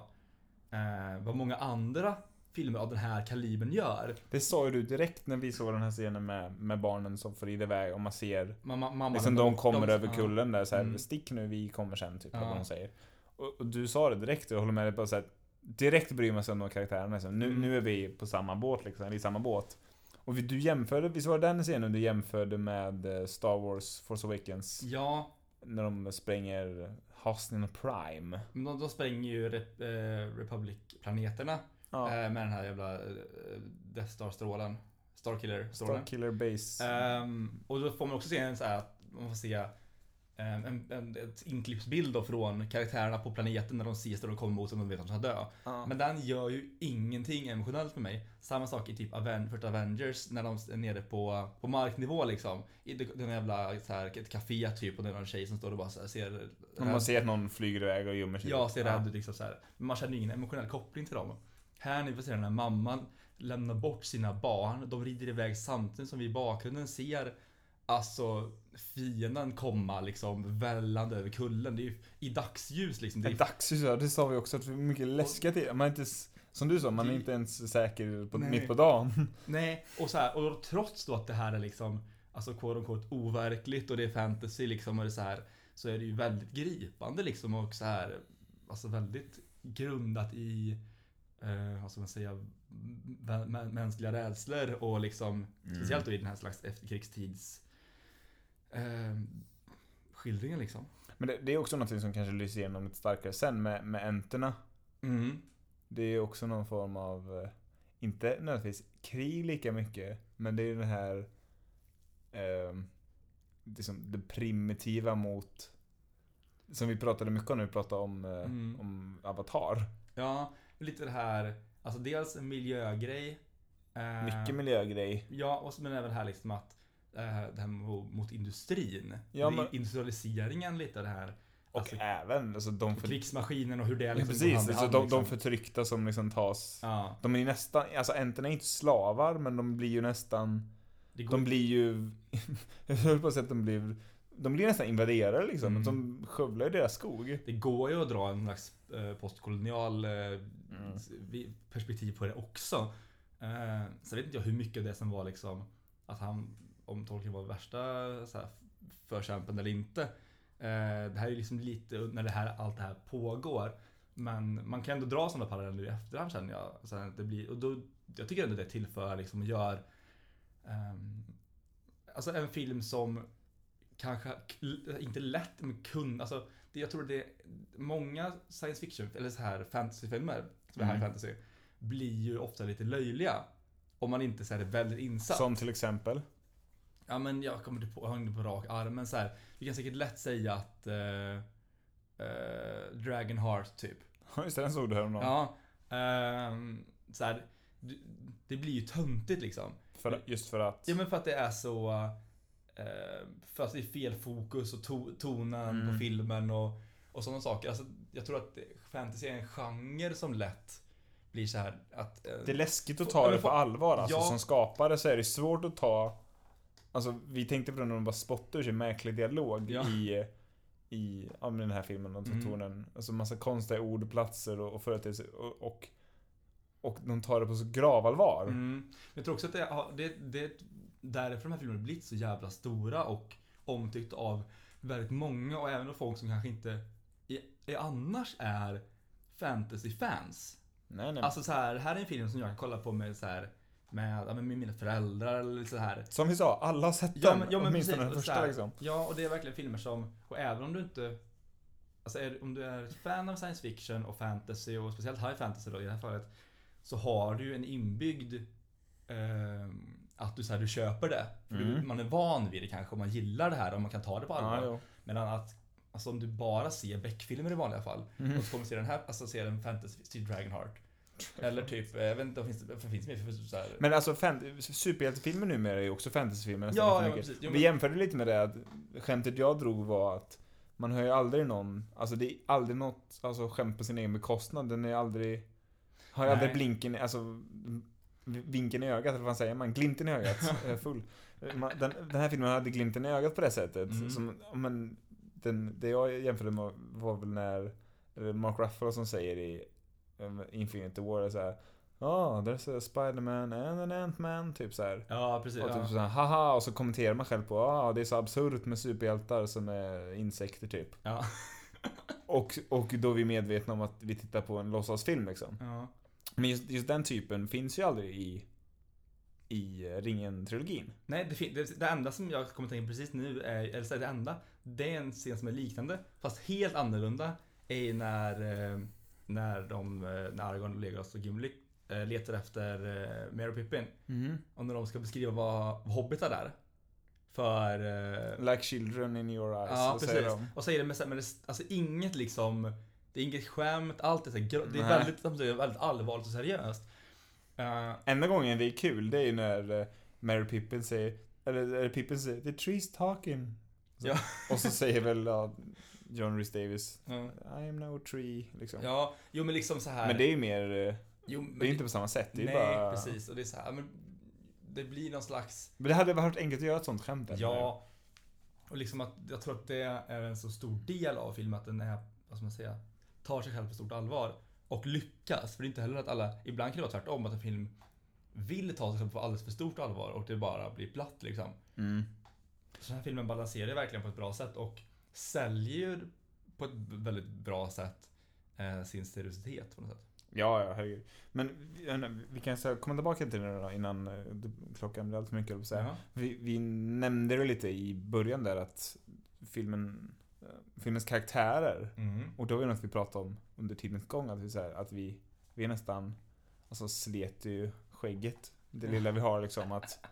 eh, vad många andra filmer av den här kalibern gör. Det sa ju du direkt när vi såg den här scenen med, med barnen som får iväg och man ser Mamma, mamma, liksom de kommer över ja. kullen där så här, Mm. stick nu, vi kommer sen, typ, Ja. vad de säger. Och, och du sa det direkt, och jag håller med dig på så här, direkt bryr man sig om de karaktärerna. Liksom. Nu, Mm. nu är vi på samma båt, liksom, i samma båt. Och du jämförde, visst var det den scenen du jämförde med eh, Star Wars Force Awakens? Ja, När de spränger Hosnin Prime. men de, de spränger ju Rep, eh, Republic-planeterna Ja. eh, med den här jävla eh, Death Star-strålen. Starkiller-strålen. Starkiller Base. Ehm, och då får man också se en så här, att man får se en, en, ett inklippsbild då från karaktärerna på planeten när de ses när de kommer mot och de vet att de ska dö. ja. Men den gör ju ingenting emotionellt för mig. Samma sak i typ Aven första Avengers när de är nere på, på marknivå liksom. I den jävla så här, ett café typ och det är någon tjej som står och bara så här, ser Om man ser att någon flyger iväg och gömmer sig. Ja, ser rädd ut liksom så här. Men man känner ingen emotionell koppling till dem. Här när vi får se den här mamman lämna bort sina barn. De rider iväg samtidigt som vi i bakgrunden ser Alltså fienden komma liksom vällande över kullen. Det är ju i dagsljus liksom. Det är dagsljus, ja, det sa vi också, att det är mycket läskiga tider. Man är inte, som du sa, man är Det- inte ens säker på, Nej. mitt på dagen. Nej, och så här, och trots då att det här är liksom Alltså quote on quote overkligt och det är fantasy liksom och det är så här Så är det ju väldigt gripande liksom och så här Alltså väldigt grundat i eh, Vad ska man säga mä- mä- Mänskliga rädslor och liksom Mm. Speciellt då i den här slags efterkrigstids eh, Skildringen liksom Men det, det är också något som kanske lyser igenom lite starkare sen med, med enterna. mm. Det är också någon form av, eh, inte nödvändigtvis krig lika mycket, men det är det här eh, liksom det primitiva mot som vi pratade mycket om när vi pratade om, eh, Mm. om Avatar. Ja, lite det här Alltså dels en miljögrej eh, Mycket miljögrej. Ja, och men även här liksom att det här mot, industrin. Ja, men- Industrialiseringen lite det här. Och Alltså, även alltså, de, för, krigsmaskinen och hur det ja, liksom precis, hand alltså, de, liksom. de förtryckta som liksom tas Ja, De är ju nästan, alltså enterna är inte slavar men de blir ju nästan De blir ju, jag höll på att säga att de blir, de blir nästan invaderare liksom. Mm. De skövlar ju deras skog. det går ju att dra en slags eh, postkolonial eh, Mm. perspektiv på det också. Eh, sen vet inte jag hur mycket det som var liksom att han, om Tolkien var värsta så här, förkämpen eller inte. Eh, det här är ju liksom lite när det här, allt det här pågår. Men man kan ändå dra sådana paralleller i efterhand känner jag. Så det blir, och då, jag tycker ändå det tillför liksom och gör ehm, Alltså en film som kanske inte lätt men kun, alltså det, jag tror det är många science fiction eller så här fantasyfilmer som är high Mm. fantasy blir ju ofta lite löjliga. Om man inte så här, är väldigt insatt. Som till exempel. Ja men jag kommer inte på, jag inte på rak arm men så här, vi kan säkert lätt säga att uh, Dragonheart typ. Ja just det, den såg du häromdagen. Ja. ehm, så här, det, blir ju töntigt liksom. För, just för att. Ja men för att det är så eh, För att det är fel fokus och to, tonen Mm. på filmen och, och sådana saker. Alltså, jag tror att fantasy är en genre som lätt blir så här att... eh, det är läskigt att ta det på allvar alltså. Ja. Som skapare så är det svårt att ta Alltså vi tänkte på det när de bara spottade ur sig märklig dialog Ja. i i ja, men den här filmen, Mm. två tornen. Alltså massa konstiga ordplatser och, och företeelser och, och och de tar det på så gravallvar. Mm. Jag tror också att det, det, det därför de här filmerna blivit så jävla stora och omtyckt av väldigt många och även av folk som kanske inte i, i annars är fantasy-fans. Nej, nej. Alltså så här, här är en film som jag kan kolla på med så här med, ja, med mina föräldrar eller så här. Som vi sa, alla har sett Ja men, ja, men åtminstone precis. den första här, liksom. Ja, och det är verkligen filmer som, och även om du inte Alltså är, om du är ett fan av science fiction och fantasy och speciellt high fantasy då i det här fallet Så har du ju en inbyggd ehm, Att du, så här, du köper det. För du, Mm. man är van vid det kanske och man gillar det här och man kan ta det på allvar. Ja. Medan att alltså om du bara ser Beck-filmer i vanliga fall, Mhm. och så kommer du se den här, alltså se en fantasy, typ Dragonheart. Eller typ, eh, jag vet inte, vad finns det, vad finns det mer för så här, Men alltså, fan, superhjältefilmer numera är ju också fantasyfilmer nästan Ja, ja, precis. Jo, Vi men- jämförde lite med det att skämtet jag drog var att man hör ju aldrig någon, alltså det är aldrig något, alltså skämt på sin egen bekostnad. Den är aldrig, har ju aldrig blinken, alltså vinkeln i ögat, eller vad man säger man, glimten i ögat, är full. Man- Den, den här filmen hade glimten i ögat på det sättet. Mm. Som, men den, det jag jämförde med var väl när eh, Mark Ruffalo som säger i Infinity War är så här. Oh, there's a Spider-Man and an Ant-Man, typ så här. Ja, precis. Och Ja. typ såhär, haha, och så kommenterar man själv på, ah, det är så absurt med superhjältar som är insekter typ. Ja. Och, och då är vi medvetna om att vi tittar på en låtsasfilm liksom. ja. Men just, just den typen finns ju aldrig i, i Ringen-trilogin. Nej, det, det, det enda som jag kommer tänka på precis nu, är, eller så är det enda, det är en scen som är liknande, fast helt annorlunda, är när, eh, när de, eh, när Aragorn, Legolas och Gimli eh, letar efter eh, Merry och Pippin. Och när de ska beskriva vad, vad hobbitar är. För... Like children in your eyes, ja, precis. säger de. Och säger det här- men det, alltså inget liksom, det är inget skämt, allt är så här, det är väldigt, väldigt allvarligt och seriöst. Eh, Enda gången det är kul, det är ju när uh, Mary Pippin säger, eller, eller Pippin säger 'The tree's talking' så, Ja. Och så säger väl ja, John Rhys Davis ja. I am no tree, liksom. ja, jo men liksom så här. Men det är ju mer, eh, jo, men det är inte på samma sätt. Det är Nej, bara... precis. Och det är så här, men det blir någon slags... Men det hade varit enkelt att göra ett sånt skämt. Ja. Och liksom att jag tror att det är en så stor del av filmen att den är, vad ska man säga, tar sig själv på stort allvar. Och lyckas. För det är inte heller att alla, ibland kan det vara tvärtom, att en film vill ta sig själv på alldeles för stort allvar och det bara blir platt liksom. Mm. Så den här filmen balanserar ju verkligen på ett bra sätt och säljer ju på ett väldigt bra sätt eh, sin seriositet på något sätt. Ja, ja, herregud. Men vi- vi kan så komma tillbaka till det då innan eh, det- klockan blir allt för mycket, säga. Ja. Vi, vi nämnde det lite i början där att filmen, eh, filmens karaktärer, Mm. och då var det något vi pratade om under tidens gång, att vi, så här, att vi, vi nästan, alltså slet ju skägget, det lilla vi har liksom, att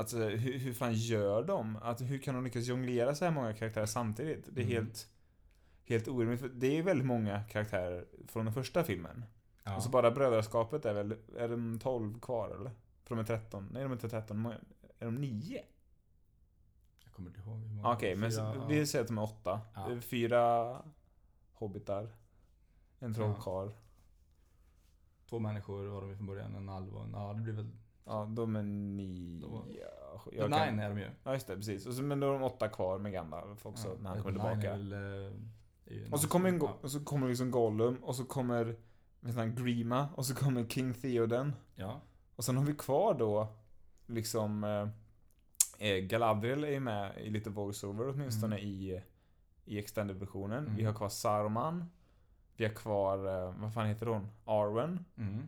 Alltså hur, hur fan gör de? Att, hur kan de lyckas jonglera så här många karaktärer samtidigt? Det är Mm. helt, helt orimligt. För det är väldigt många karaktärer från den första filmen. Ja. Och så bara brödraskapet är väl, är de 12 kvar eller? För de är 13? Nej de är inte 13, de är, de 9? Jag kommer inte ihåg hur många. Okej, men så, ja. vi säger att de är 8. Ja. Fyra hobbitar. En trollkarl. Två människor var de från början, en alv och en... Ja, det blir väl... Ja, de är 9. De Jag Nine är de ju. ja just det, precis. Och så, men då är de 8 kvar med Gandalf också Ja, när han kommer tillbaka. väl, eh, Och så kommer, en, och så kommer liksom Gollum och så kommer vet han, Grima och så kommer King Theoden. Ja. Och sen har vi kvar då liksom eh, eh, Galadriel är ju med i lite voiceover åtminstone Mm. i, i extended-versionen. Mm. Vi har kvar Saruman. Vi har kvar, eh, vad fan heter hon? Arwen. Mm.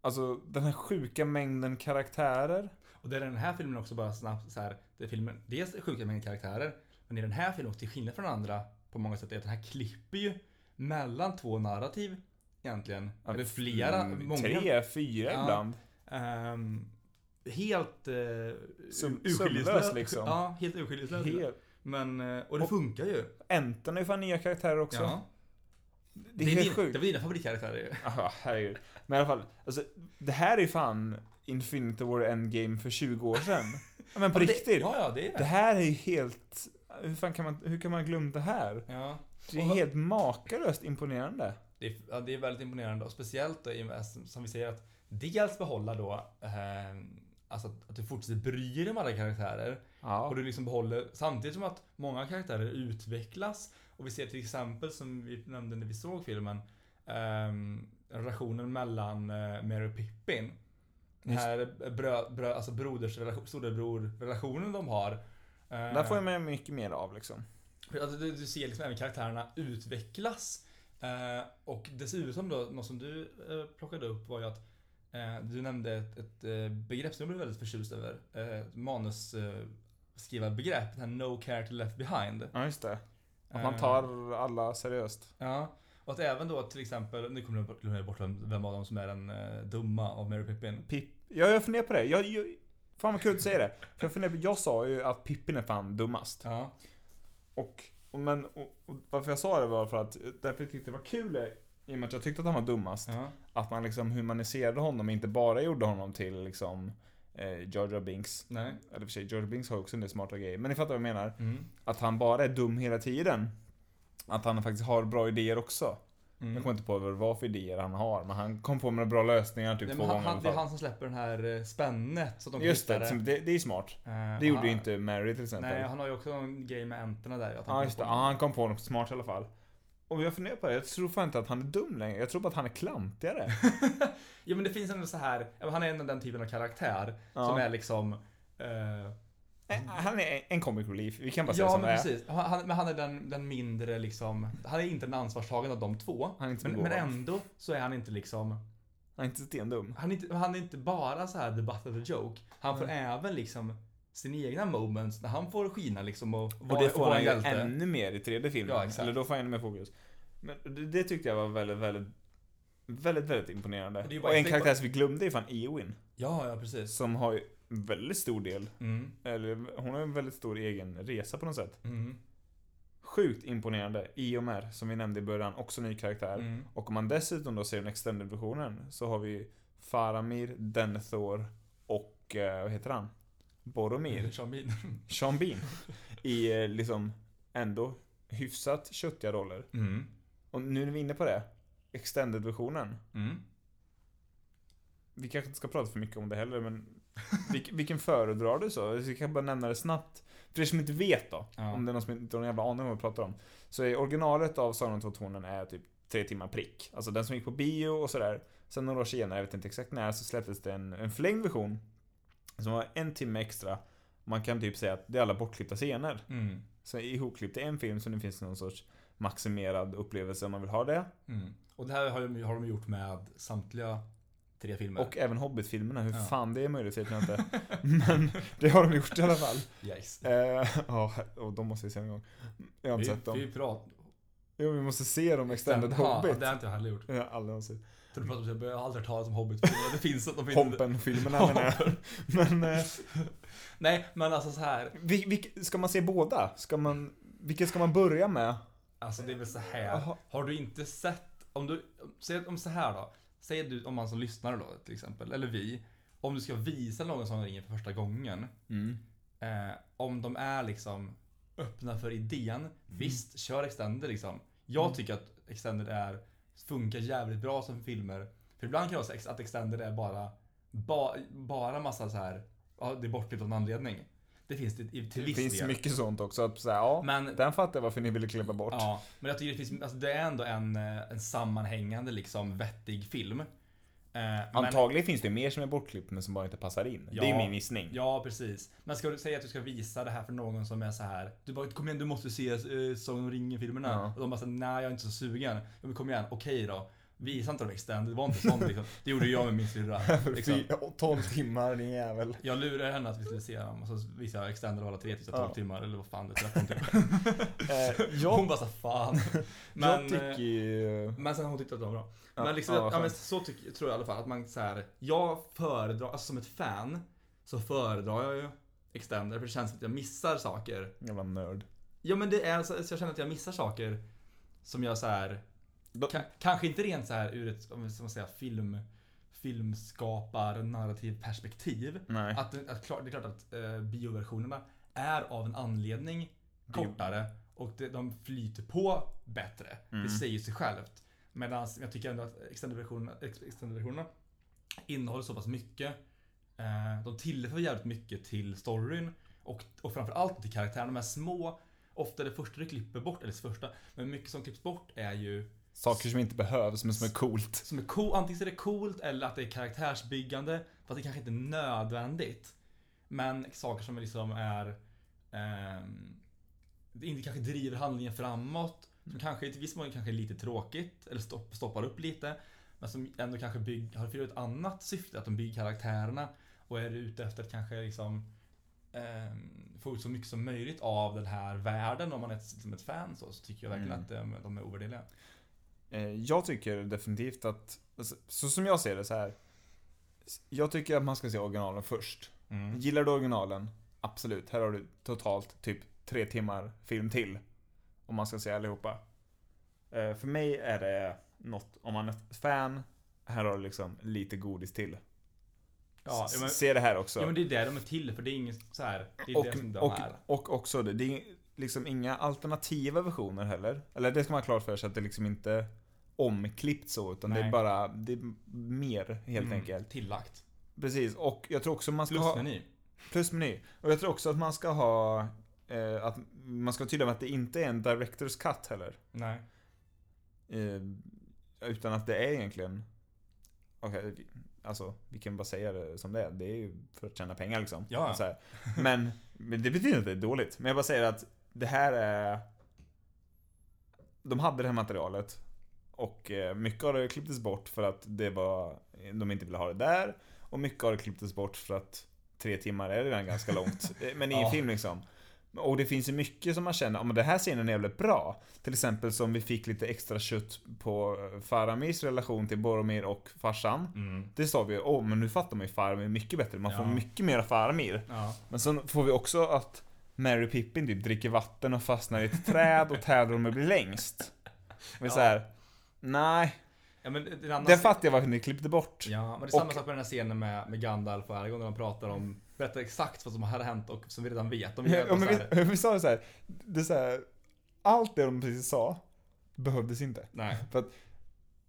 Alltså den här sjuka mängden karaktärer. Och det är den här filmen också bara snabbt så här, det är filmen, dels sjuka mängder karaktärer, men i den här filmen, och till skillnad från andra på många sätt, är att den här klipper ju mellan två narrativ egentligen. Eller flera, Mm, många. Tre, fyra Ja. ibland. Ehm, helt uh, Sum- liksom. Ja, helt urskillningslöst. Men, eh, och det Och- funkar ju. Enten är ju fan nya karaktärer också. Ja. Det är helt sjukt. Det var dina favoritkaraktärer ju. Ja, herregud. Men i alla fall, alltså, det här är ju fan Infinity War Endgame för 20 år sedan. Ja, men på Ja, det- riktigt. Ja, ja, det är Det här är ju helt... Hur fan kan man, hur kan man ha glömt det här? Ja. Det är Och helt makalöst imponerande. Det är, ja, det är väldigt imponerande och speciellt då, som vi säger att dels behålla då eh, Alltså att, att du fortsätter bry dig om alla karaktärer Ja. och du liksom behåller samtidigt som att många karaktärer utvecklas och vi ser till exempel som vi nämnde när vi såg filmen ehm, relationen mellan eh, Mary och Pippin. Den här brö, brö, alltså brodersrelation, storebror-relationen de har. Eh, Där får jag med mycket mer av liksom. Alltså, du, du ser liksom även karaktärerna utvecklas. Eh, och dessutom då, något som du eh, plockade upp var ju att eh, du nämnde ett, ett begrepp som jag blev väldigt förtjust över. Eh, manus eh, skriva begrepp, det här No Character Left Behind. Ja, just det. Att man Eh, tar alla seriöst. Ja, och att även då till exempel, nu kommer jag jag bort vem, vem av dem som är den eh, dumma av Mary Pippin. Pip. Ja, jag funderar på det. Jag, jag, fan vad kul att säga det. För jag funderar på, jag sa ju att Pippin är fan dummast. Ja, Och och, men, och, och varför jag sa det var för att, därför jag tyckte det var kul, är- i och med att jag tyckte att han var dummast, Ja. att man liksom humaniserade honom, inte bara gjorde honom till liksom eh, Jar Binks. Nej. Eller för sig, Jar Binks har också en del smarta grejer. Men ni fattar vad jag menar. Mm. Att han bara är dum hela tiden. Att han faktiskt har bra idéer också. Mm. Jag kommer inte på vad det var för idéer han har, men han kom på med bra lösningar typ Nej, två han, gånger han, det är han som släpper den här eh, spännet så att de Just det, det, det är smart. Eh, Det gjorde ju inte Mary till exempel. Nej, han har ju också en grej med änterna där. Att han kom just det, på- ja, han kom på något smart i alla fall. Och jag funderar på det, jag tror fan inte att han är dum längre. Jag tror bara att han är klantigare. Ja men det finns ändå så här, han är ändå den typen av karaktär Ja. som är liksom Eh, Han är en comic relief, vi kan bara säga Ja som men det är. precis, han, han- men han är den, den mindre liksom, han är inte den ansvarstagande av de två. Han är inte Men, men ändå så är han inte liksom, Han är inte stendum. han är inte, han är inte bara så här the butt of the joke. Han får även liksom sina egna moments när han får skina liksom och, Och vara- det får han en ju ännu mer i tredje filmen. Ja, exakt. Eller då får han ännu mer fokus. Men det, det tyckte jag var väldigt, väldigt, väldigt, väldigt imponerande. Och Och, en karaktär som vi glömde är fan Eowyn. Ja, ja precis. Som har ju en väldigt stor del, Mm. eller hon har en väldigt stor egen resa på något sätt. Mm. Sjukt imponerande. Iomr, som vi nämnde i början, också ny karaktär. Mm. Och om man dessutom då ser den extended-versionen så har vi Faramir, Denethor och, eh, vad heter han? Boromir. Sean Bean. Sean Bean. I eh, liksom ändå hyfsat köttiga roller. Mm. Och nu är vi inne på det. Extended-versionen. Mm. Vi kanske inte ska prata för mycket om det heller, men vilken, vilken föredrar du så? Vi kan bara nämna det snabbt. För er som inte vet då, Ja. om det är någon som inte har någon jävla aning om vad vi pratar om. Så är originalet av Sagan om två är typ tre timmar prick. Alltså den som gick på bio och sådär. Sen några år senare, jag vet inte exakt när, så släpptes det en, en förlängd version. Som var en timme extra. Man kan typ säga att det är alla bortklippta scener. Mm. Så ihopklippt i en film, så nu finns det någon sorts maximerad upplevelse om man vill ha det. Mm. Och det här har de, har de gjort med samtliga tre filmer. Och även Hobbit-filmerna, hur Ja. fan det är möjligt vet jag inte. Men det har de gjort i alla fall. yes. Eh, Ja, och de måste vi se en gång. Jag har inte Vi, sett dem. vi pratar... Jo, vi måste se dem extended Ja, Hobbit. Det har inte jag heller gjort. Jag har aldrig någonsin. Tror du pratar om- jag har aldrig hört talas om Hobbit. Det finns de finns Hompen-filmerna menar jag. Men, eh, Nej, men alltså så här. vi, vi, ska man se båda? Ska man, vilken ska man börja med? Alltså det är väl så här. Jaha. Har du inte sett, om du, säg om så här då. Säg du, om man som lyssnar då till exempel, eller vi. Om du ska visa någon som ringer för första gången. Mm. Eh, om de är liksom öppna för idén. Visst, kör Extended liksom. Jag Mm. tycker att Extended är, funkar jävligt bra som filmer. För ibland kan jag säga att Extended är bara, ba, bara massa så här. ja det är bortklippt av en anledning. Det finns det till Det viss finns del. mycket sånt också. Att säga, ja, Men den fattar jag varför ni ville klippa bort. Ja, men jag tycker det finns, alltså det är ändå en, eh, en sammanhängande liksom vettig film. Eh, men- Antagligen finns det mer som är bortklippt men som bara inte passar in. Ja. Det är min gissning. Ja, precis. Men ska du säga att du ska visa det här för någon som är så här. Du bara, kom igen du måste se uh, Sagan om ringen-filmerna. Ja. Och de bara så, nej jag är inte så sugen. Ja, men kom igen, okej då. Visa inte de extended, det var inte sånt liksom. Det gjorde jag med min syrra. Liksom. Fy, 12 timmar, din jävel. Jag lurade henne att vi skulle se dem och så visade jag extended alla tre till så 12 Ja. timmar eller vad fan det är, 13 typ. Eh, Hon jag, bara så fan. jag Men, tycker eh, ju... Men sen har hon tyckt att det var bra. Ja, men liksom, ja, men så tycker, tror jag i alla fall att man så här. Jag föredrar, alltså som ett fan så föredrar jag ju Extender för det känns som att jag missar saker. Jävla nörd. Ja men det är så, så jag känner att jag missar saker som jag så här. Ka, kanske inte rent så här ur ett, om ska säga film filmskapar narrativ perspektiv. Nej. Att, det- att klart, det är klart att eh, bioversionerna är av en anledning kortare och det, de flyter på bättre. Mm. Det säger sig självt. Medan jag tycker ändå att extended-versionerna extended innehåller så pass mycket. Eh, de tillför jävligt mycket till storyn och, och framförallt till karaktärerna. De är små. Ofta det första du klipper bort, eller det första, men mycket som klipps bort är ju Saker som inte behövs men som är coolt. som är cool, antingen är det coolt eller att det är karaktärsbyggande. Fast det kanske inte är nödvändigt. Men saker som liksom är ehm, det inte kanske driver handlingen framåt. Som kanske i viss mån kanske är lite tråkigt eller stopp, stoppar upp lite. Men som ändå kanske bygg, har för ett annat syfte, att de bygger karaktärerna. Och är ute efter att kanske liksom ehm, få ut så mycket som möjligt av den här världen om man är ett, som ett fan så, så tycker jag verkligen Mm. att de, de är ovärderliga. Eh, Jag tycker definitivt att, alltså, så som jag ser det så här. Jag tycker att man ska se originalen först. Mm. Gillar du originalen? Absolut. Här har du totalt typ tre timmar film till. Om man ska säga allihopa. Eh, för mig är det något, om man är fan, här har du liksom lite godis till. Ja, men- Se det här också. Ja men det är det de är till för det är inget så här. Det är och, det som de och, är. och också det, det är liksom inga alternativa versioner heller. Eller det ska man ha klart för sig att det liksom inte omklippt så, utan det är Nej. bara, det är mer helt Mm, enkelt. Tillagt. Precis, och jag tror också man ska ha... Plusmeny. Och jag tror också att man ska ha, eh, att man ska vara tydlig med att det inte är en Directors Cut heller. Nej. Eh, utan att det är egentligen, okej, vi- alltså vi kan bara säga det som det är. Det är ju för att tjäna pengar liksom. Ja. Så här. Men, men det betyder inte att det är dåligt. Men jag bara säger att det här är, de hade det här materialet. Och eh, mycket av det klipptes bort för att det var, de inte ville ha det där. Och mycket av det klipptes bort för att tre timmar är redan ganska långt. Eh, Men i en Ja. film liksom. Och det finns ju mycket som man känner, men den här scenen är jävligt bra. Till exempel som vi fick lite extra kött på eh, Faramirs relation till Boromir och farsan. Mm. Det sa vi, åh men nu fattar man ju Faramir mycket bättre. Man får Ja. mycket mer av Faramir. Ja. Men sen får vi också att Mary Pippin typ dricker vatten och fastnar i ett träd och tävlar om att bli längst. Men Ja. så här, nej. Ja men det är en annan Det fattar jag varför ni klippte bort. Ja, men det är samma Och- sak med den här scenen med, med Gandalf och Aragorn när de pratar om, berättar exakt vad som har hänt och som vi redan vet. De Ja, men vi, vi sa det så här, det är så här, allt det de precis sa behövdes inte. Nej. För att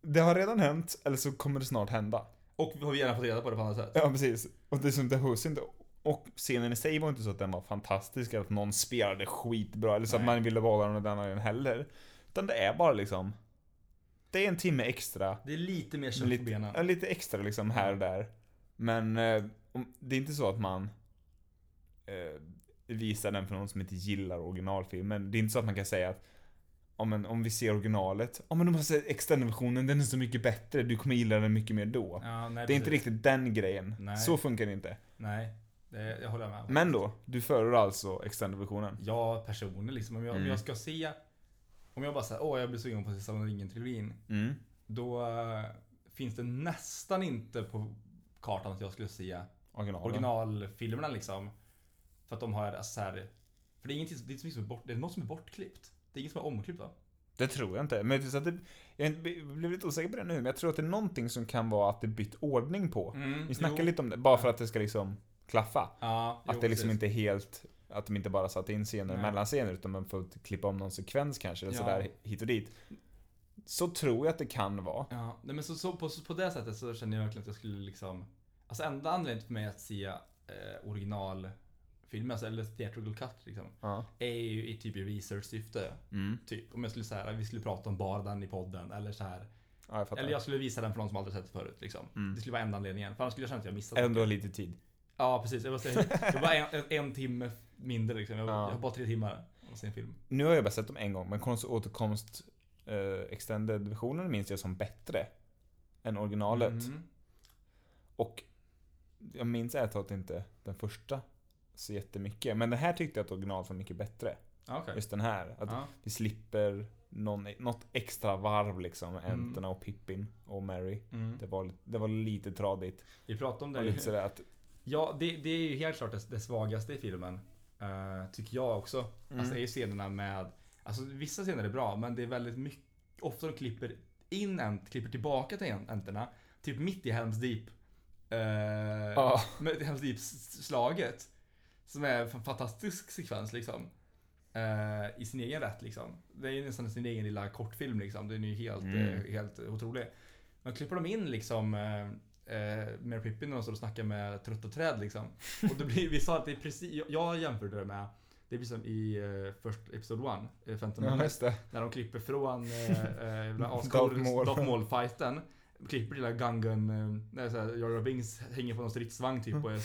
det har redan hänt, eller så kommer det snart hända. Och vi har gärna fått reda på det på annat sätt. Ja, precis. Och det som det behövs inte. Och scenen i sig var inte så att den var fantastisk, eller att någon spelade skitbra, eller så att Nej. man ville vara den och den och den heller. Utan det är bara liksom, det är en timme extra. Det är lite mer kött på benen. ja, lite extra liksom här och där. Men eh, om, det är inte så att man eh, visar den för någon som inte gillar originalfilmen. Det är inte så att man kan säga att om, men, om vi ser originalet, ja men du måste se extendversionen, den är så mycket bättre, du kommer gilla den mycket mer då. Ja, nej, det är inte riktigt den grejen. Nej. Så funkar det inte. Nej, det, jag håller med. Men då, du föredrar alltså extendversionen? Jag personligen liksom, om jag, Mm. om jag ska se Om jag bara säger åh jag blir sugen på om ringen-trilogin Mm. Då eh, finns det nästan inte på kartan att jag skulle se Originalen? originalfilmerna liksom. För att de har alltså, så här, För det är ingenting det är som är bort, det är något som är bortklippt. Det är inget som är omklippt va? Det tror jag inte. Men så att det, jag blev lite osäker på det nu, men jag tror att det är någonting som kan vara att det bytt ordning på. Mm, Vi snackade jo. lite om det, bara för att det ska liksom klaffa. Ja, Att jo, det liksom precis. inte är helt, att de inte bara satt in scener Nej. mellan scener, utan man får klippa om någon sekvens kanske, eller Ja. sådär hit och dit. Så tror jag att det kan vara. Ja, nej, men så, så på, på det sättet så känner jag verkligen att jag skulle liksom Alltså enda anledningen för mig att se eh, originalfilmer, alltså, eller theatrical cut liksom Ja. Är ju i typ i research-syfte. Mm. Typ om jag skulle säga vi skulle prata om bara den i podden eller så här. Ja, jag. Eller jag skulle visa den för någon som aldrig sett det förut liksom. Mm. Det skulle vara enda anledningen. För annars skulle jag känna att jag missat du har lite tid. Ja precis, jag, bara säga, det var en, en, en timme mindre liksom. Jag, Ja. jag har bara tre timmar att se en film. Nu har jag bara sett dem en gång, men konst återkomst eh, extended-versionen minns jag som bättre än originalet. Mm. Och jag minns ärligt talat inte den första så jättemycket. Men den här tyckte jag att originalet var mycket bättre. Okej. Just den här. Att Ja. vi slipper någon, något extra varv liksom. Mm. Enterna och Pippin och Mary. Mm. Det var, det var lite tradigt. Vi pratade om Och lite det. sådär att... Ja, det, det är ju helt klart det, det svagaste i filmen. eh, tycker jag också. Mm. Alltså det är ju scenerna med, alltså vissa scener är bra, men det är väldigt mycket, ofta de klipper in en, klipper tillbaka till enterna. Typ mitt i Helms Deep. Uh, Ja. Med Helms Deep-slaget. Som är en fantastisk sekvens liksom. Eh, I sin egen rätt liksom. Det är ju nästan sin egen lilla kortfilm liksom. Den är ju helt, Mm. helt otrolig. Men klipper de in liksom eh, Mary Pippin de står och snackar med trött och träd liksom. Och det blir, vi sa att det är precis, jag, jämförde det med det blir som i uh, först Episode 1, uh, Phantom Ja, Menace, när de klipper från uh, Darth Maul. Darth Maul-fighten. Klipper till Gungan, uh, när så här, Jar Binks hänger på någon stridsvagn typ och är,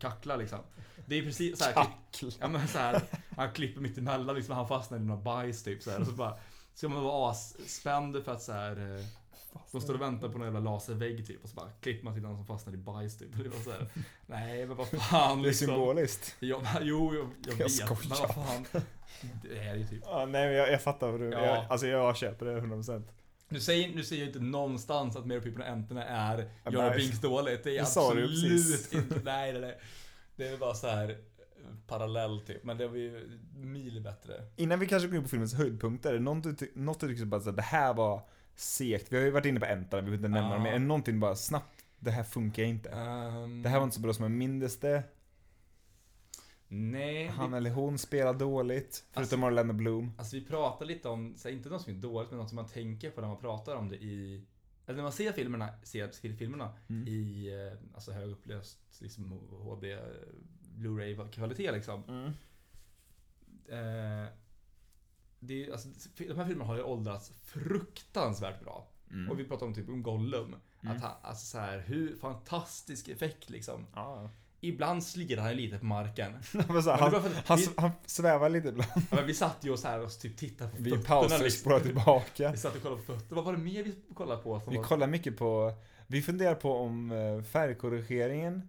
kacklar liksom. Det är precis så här, klipp, ja, men så här, han klipper mitt emellan liksom, han fastnar i några bajs typ så här, och så bara Ska man vara asspänd för att så här eh, de står och väntar på någon jävla laservägg typ och så bara klipper man till någon som fastnar i bajs typ. Det var så här, nej men vad fan Det är liksom. symboliskt. Ja, men, jo, jag, jag, Jag vet. skojar. Men vad fan. Det är ju typ. Ja, nej, men jag, jag fattar vad du... Ja. Jag, alltså jag köper det 100%. Nu säger, nu säger jag inte någonstans att Mary Pippin och Enterna är Ja, nej. Binks dåligt. Det är absolut inte. Nej, nej, nej. Det är bara så här. parallell typ, men det var ju mil bättre. Innan vi kanske går in på filmens höjdpunkter, något du, något du tycker bara att det här var segt? Vi har ju varit inne på Enter, vi behöver inte nämna Ja. det, men någonting bara snabbt, det här funkar inte? Ehm, Det här var inte så bra som jag mindes det. Nej, Han vi, eller hon spelar dåligt, förutom Orlando Bloom. alltså vi pratar lite om, här, inte något som är dåligt, men något som man tänker på när man pratar om det i, eller när man ser filmerna, ser filmerna Mm. i eh, alltså högupplöst liksom HD Blu-ray kvalitet liksom. Mm. Eh, det är, alltså, de här filmerna har ju åldrats fruktansvärt bra. Mm. Och vi pratar om typ om Gollum. Mm. Att han, alltså så här, hur fantastisk effekt liksom. Ja. Ibland slirar han lite på marken. Det han, att han, vi, han svävar lite ibland. ja, men vi satt ju och så här och typ tittade på Vi fötterna. pausar och liksom. spolar tillbaka. Vi satt och kollade på fötter. Vad var det mer vi kollade på? Vi var... kollar mycket på, vi funderar på om eh, färgkorrigeringen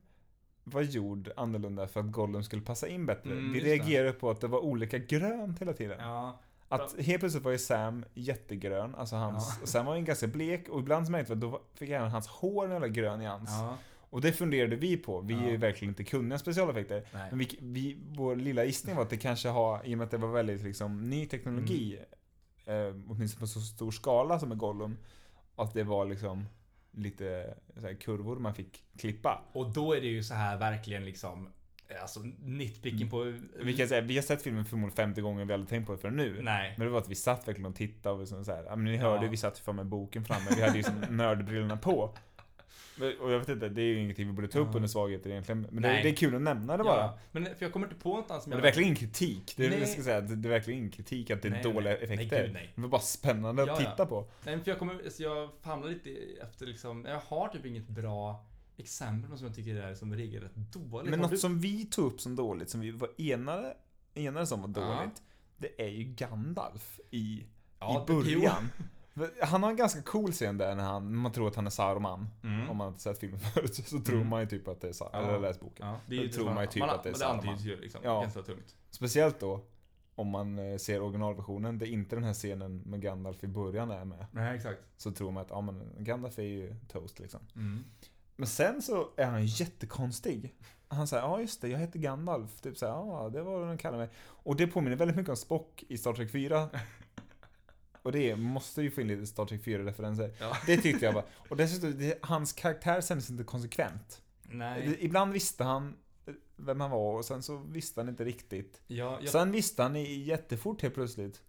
var gjord annorlunda för att Gollum skulle passa in bättre. Mm, vi just det. reagerade på att det var olika grönt hela tiden. Ja, Att helt plötsligt var ju Sam jättegrön, alltså hans, och Sam var ju ganska blek och ibland så märkte då fick även hans hår en jävla grön nyans. ja, Och det funderade vi på, vi är ju Ja. verkligen inte kunniga specialeffekter. nej. Men vi, vi, vår lilla gissning var att det kanske har, i och med att det var väldigt liksom ny teknologi, Mm. eh, åtminstone på så stor skala som är Gollum, att det var liksom lite kurvor man fick klippa. Och då är det ju så här verkligen liksom, alltså nitpicking på... Vi kan säga, vi har sett filmen förmodligen 50 gånger, vi aldrig tänkt på det förrän nu. Nej. Men det var att vi satt verkligen och tittade och liksom så här, ja, men ni Ja. hörde, vi satt för med boken framme, vi hade ju liksom nördbrillorna på. Men- Och jag vet inte, det är ju ingenting vi borde ta upp Ja. under svagheter egentligen. Men det, Nej. det är kul att nämna det bara. Ja, men för jag kommer inte på något annat som Men jag... det är verkligen ingen kritik. Det är, Nej. jag ska säga, det är verkligen ingen kritik att det är Nej, nej, dåliga nej. Nej, effekter. gud, nej. Det var bara spännande Ja, att ja. titta på. Nej, men för jag kommer, så jag famlar lite efter liksom, jag har typ inget bra exempel som jag tycker är som regel rätt dåligt. Men något du- som vi tog upp som dåligt, som vi var enade, enades om var Ja. dåligt, det är ju Gandalf i, Ja, i början. Han har en ganska cool scen där när han, man tror att han är Saruman. Mm. Om man inte sett filmen förut så tror Mm. man ju typ att det är Saruman, Ja. eller läst boken. Ja, Då tror man ju typ att det är Saruman. antyds ju liksom, Ja. ganska tungt. Speciellt då, om man eh, ser originalversionen, där inte den här scenen med Gandalf i början är med. Nej, exakt. Så tror man att, ja men Gandalf är ju toast liksom. Mm. Men sen så är han jättekonstig. Han säger ja just det, jag heter Gandalf. Typ såhär, ja det var vad de kallade mig. Och det påminner väldigt mycket om Spock i Star Trek 4. Och det måste ju få in lite Star Trek 4-referenser. Ja. Det tyckte jag bara. Och dessutom, det, hans karaktär kändes inte konsekvent. Nej. Ibland visste han vem han var och sen så visste han inte riktigt. Ja, jag, Sen visste han jättefort helt plötsligt.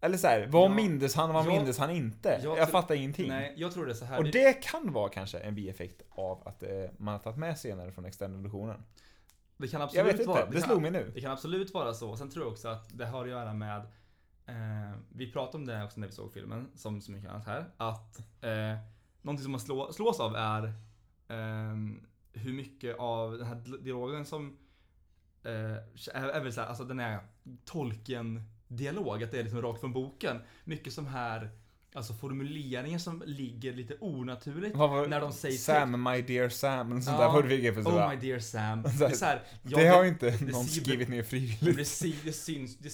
Eller så här, vad Ja. mindes han och vad Jag- mindes han inte? jag Jag, fattar ingenting. nej, jag tror det är så här. Och det kan vara kanske en bieffekt av att eh, man har tagit med scener från extended-versionen. det kan Jag absolut vet inte, vara. det, kan- slog mig nu. Det kan absolut vara så. Sen tror jag också att det har att göra med eh, Vi pratade om det också när vi såg filmen, som så mycket annat här. Att eh, någonting som man slå, slås av är eh, hur mycket av den här di- dialogen som eh, är, är väl så här, alltså den är Tolkien-dialog, att det är liksom rakt från boken. Mycket som här Alltså formuleringar som ligger lite onaturligt var, när de säger Sam, my dear Sam, eller sånt Ja. där var det för Oh my dear Sam. Det, är så här, ja, det har ju inte det någon ser- skrivit ner frivilligt. det, det syns, det,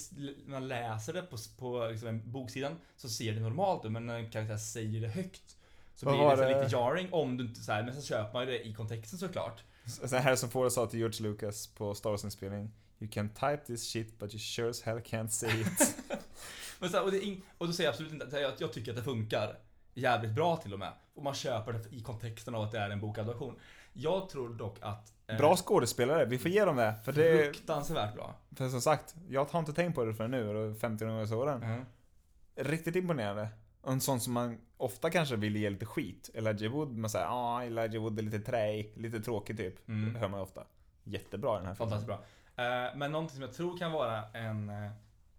man läser det på, på liksom boksidan så ser det normalt ut men när en karaktär säger det högt så Vad blir det, det? lite jarring om du inte så här, men så köper man ju det i kontexten såklart. Så här som Ford sa till George Lucas på Star Wars-inspelning. You can type this shit but you sure as hell can't say it. Men så här, och, ing, och då säger jag absolut inte att jag, jag tycker att det funkar jävligt bra till och med. Och man köper det i kontexten av att det är en bokadaption. Jag tror dock att eh, Bra skådespelare, vi får ge dem det. För, det, fruktansvärt bra. för som sagt, jag har inte tänkt på det förrän nu, och det är 50 år så den. Mm. Riktigt imponerande. Och en sån som man ofta kanske vill ge lite skit. Elijah Wood, man säger ah Elijah Wood är lite träig, lite tråkig typ. Mm. Det hör man ju ofta. Jättebra i den här filmen. Fantastiskt bra. Eh, men någonting som jag tror kan vara en, eh,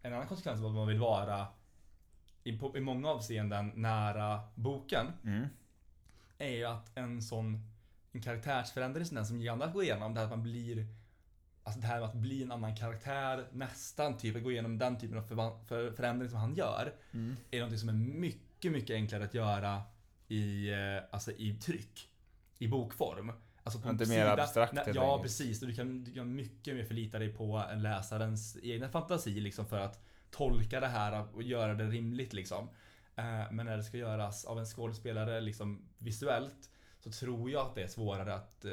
en annan konsekvens av att man vill vara i, på, i många avseenden nära boken Mm. är ju att en sån en karaktärsförändring som den som Gandalf går igenom, det här att man blir Alltså det här med att bli en annan karaktär nästan, typ att gå igenom den typen av för, förändring som han gör Mm. är någonting som är mycket, mycket enklare att göra i, eh, alltså i tryck. I bokform. Alltså på Inte mer abstrakt, helt Ja, precis. Och du kan, du kan mycket mer förlita dig på en läsarens egna fantasi liksom för att tolka det här och göra det rimligt liksom. Eh, Men när det ska göras av en skådespelare liksom visuellt så tror jag att det är svårare att eh,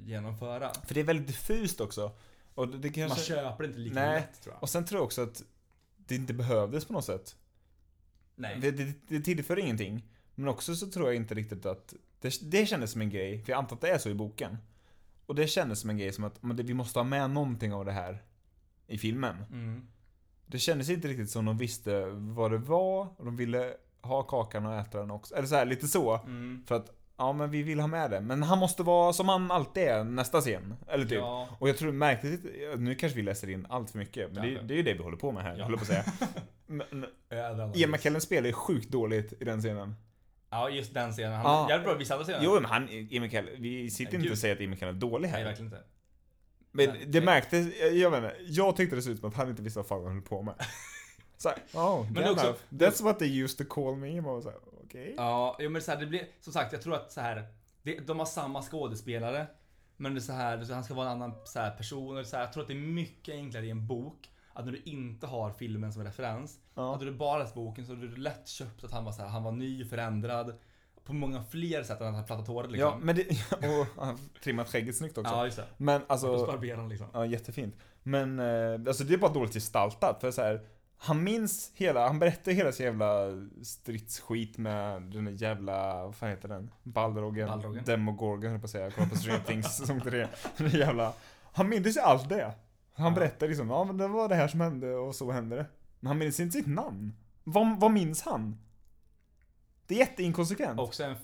genomföra. För det är väldigt diffust också. Och det, det Man kanske... köper det inte lika Nej. lätt tror jag. Och sen tror jag också att det inte behövdes på något sätt. Nej. Det, det, det tillför ingenting. Men också så tror jag inte riktigt att... Det, det kändes som en grej, för jag antar att det är så i boken. Och det kändes som en grej som att men det, vi måste ha med någonting av det här i filmen. Mm. Det kändes inte riktigt som de visste vad det var, och de ville ha kakan och äta den också. Eller så här, lite så. Mm. För att, ja men vi vill ha med det. Men han måste vara som han alltid är nästa scen. Eller typ. Ja. Och jag tror märkligt, nu kanske vi läser in allt för mycket, men det, det är ju det vi håller på med här, Ja. håller på att säga. Men. Ian McKellen spelar ju sjukt dåligt i den scenen. Ja, just den scenen. Han Ja. jävligt bra i vissa andra scener. Jo, men han, McKellen, vi sitter Nej, inte gud. och säger att McKellen är dålig Nej, här. verkligen inte. Men Nej. det märktes, jag inte, jag tyckte det såg ut som att han inte visste vad fan han höll på med. Så här, oh, Men också- That's what they used to call me. Och så här, okej. Ja, men så här, det blir, som sagt, jag tror att så här, det, de har samma skådespelare. Men det är så här, han ska vara en annan så här, person. Och så här, jag tror att det är mycket enklare i en bok. Att när du inte har filmen som referens. Ja. Att du bara läst boken så är det lätt köpt att han var så här, han var ny, förändrad. På många fler sätt än att han plattat håret liksom. Ja, men det, och han trimmat skägget snyggt också. Ja, just det. Men alltså, liksom. ja jättefint. Men eh, alltså det är bara dåligt gestaltat, för så här. Han minns hela, han berättar hela sin jävla stridsskit med den där jävla, vad fan heter den? Balrogen? Balrogen. Demogorgon höll på att säga, kolla på Stranger Things säsong 3. Den där jävla, han minns ju allt det. Han berättar liksom, ja men det var det här som hände och så hände det. Men han minns inte sitt namn. Vad, vad minns han? Det är jätteinkonsekvent. Också en,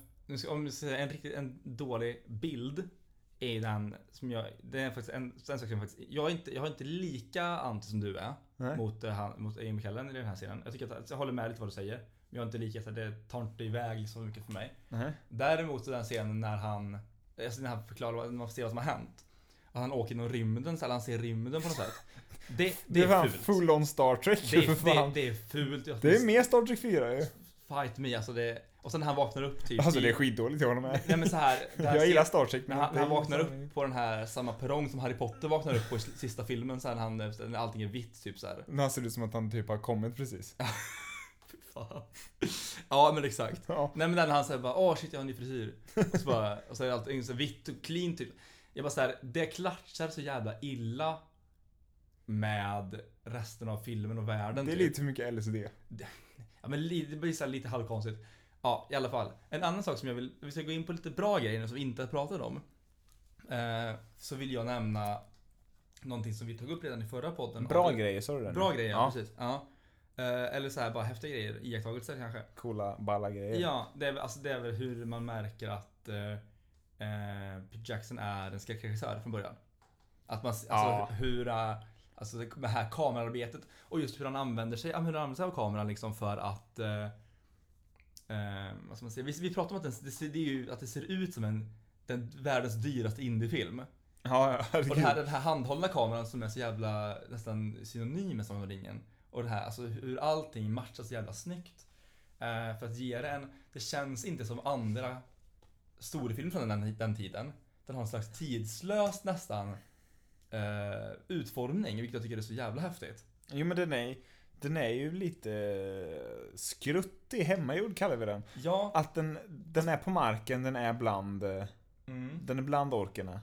om säger en riktigt en dålig bild är den som jag, det är faktiskt en, en sak som faktiskt, jag är inte, jag är inte lika anti som du är Nej. mot, eh, han, mot Ian McKellen i den här scenen. Jag tycker att, jag håller med lite vad du säger. Men jag är inte lika, så det tar inte iväg så mycket för mig. Nej. Däremot den scenen när han, alltså när han förklarar, när man får se vad som har hänt. Att han åker genom rymden, så här, han ser rymden på något sätt. Det, det, Det är är fult. full on Star Trek. Det, för det, fan. det är fult. Jag- det är mer Star Trek 4 ju. Fight me, alltså det, och sen när han vaknar upp typ Alltså det är skitdåligt, jag håller med. Nej men så här, det här Jag gillar Star Trek när men han, det när han är vaknar upp på den här samma perrong som Harry Potter vaknar upp på i sista filmen så här, när, han, när allting är vitt typ så här. När han ser ut som att han typ har kommit precis. Fan. Ja men exakt. Ja. Nej men den han säger bara åh shit jag har en ny frisyr. Och så, bara, och så är allting så vitt och clean typ. Jag bara så här, det klatschar så jävla illa med resten av filmen och världen. Det är typ. lite för mycket LSD. Ja men det blir så lite halvkonstigt. Ja, i alla fall. En annan sak som jag vill, vi ska gå in på lite bra grejer nu som vi inte har pratat om. Eh, så vill jag nämna någonting som vi tog upp redan i förra podden. Bra Ja, grejer, sa du det? Bra grejer, ja. Precis. Ja. Eh, eller så här bara häftiga grejer, iakttagelser kanske. Coola, balla grejer. Ja, det är, alltså, det är väl hur man märker att eh, Peter Jackson är en skräckregissör från början. Att man, alltså Ja. hur, eh, alltså det det här kamerarbetet och just hur han använder sig, ja, hur han använder sig av kameran liksom för att eh, eh, vad ska man säga? Vi, vi pratar om att, den, det, ser- det ju, att det ser ut som en den världens dyraste indiefilm. Ja, Och herregud. den här, den här handhållna kameran som är så jävla nästan synonym med Sagan om ringen. Och det här, alltså hur allting matchar så jävla snyggt. Eh, för att ge det en, det känns inte som andra storfilmer från den, den tiden. Den har en slags tidslös nästan eh, utformning, vilket jag tycker är så jävla häftigt. Jo men den är, den är ju lite eh, skruttig, hemmagjord kallar vi den. Ja, Att den, den är på marken, den är bland, eh, mm, den är bland orkerna.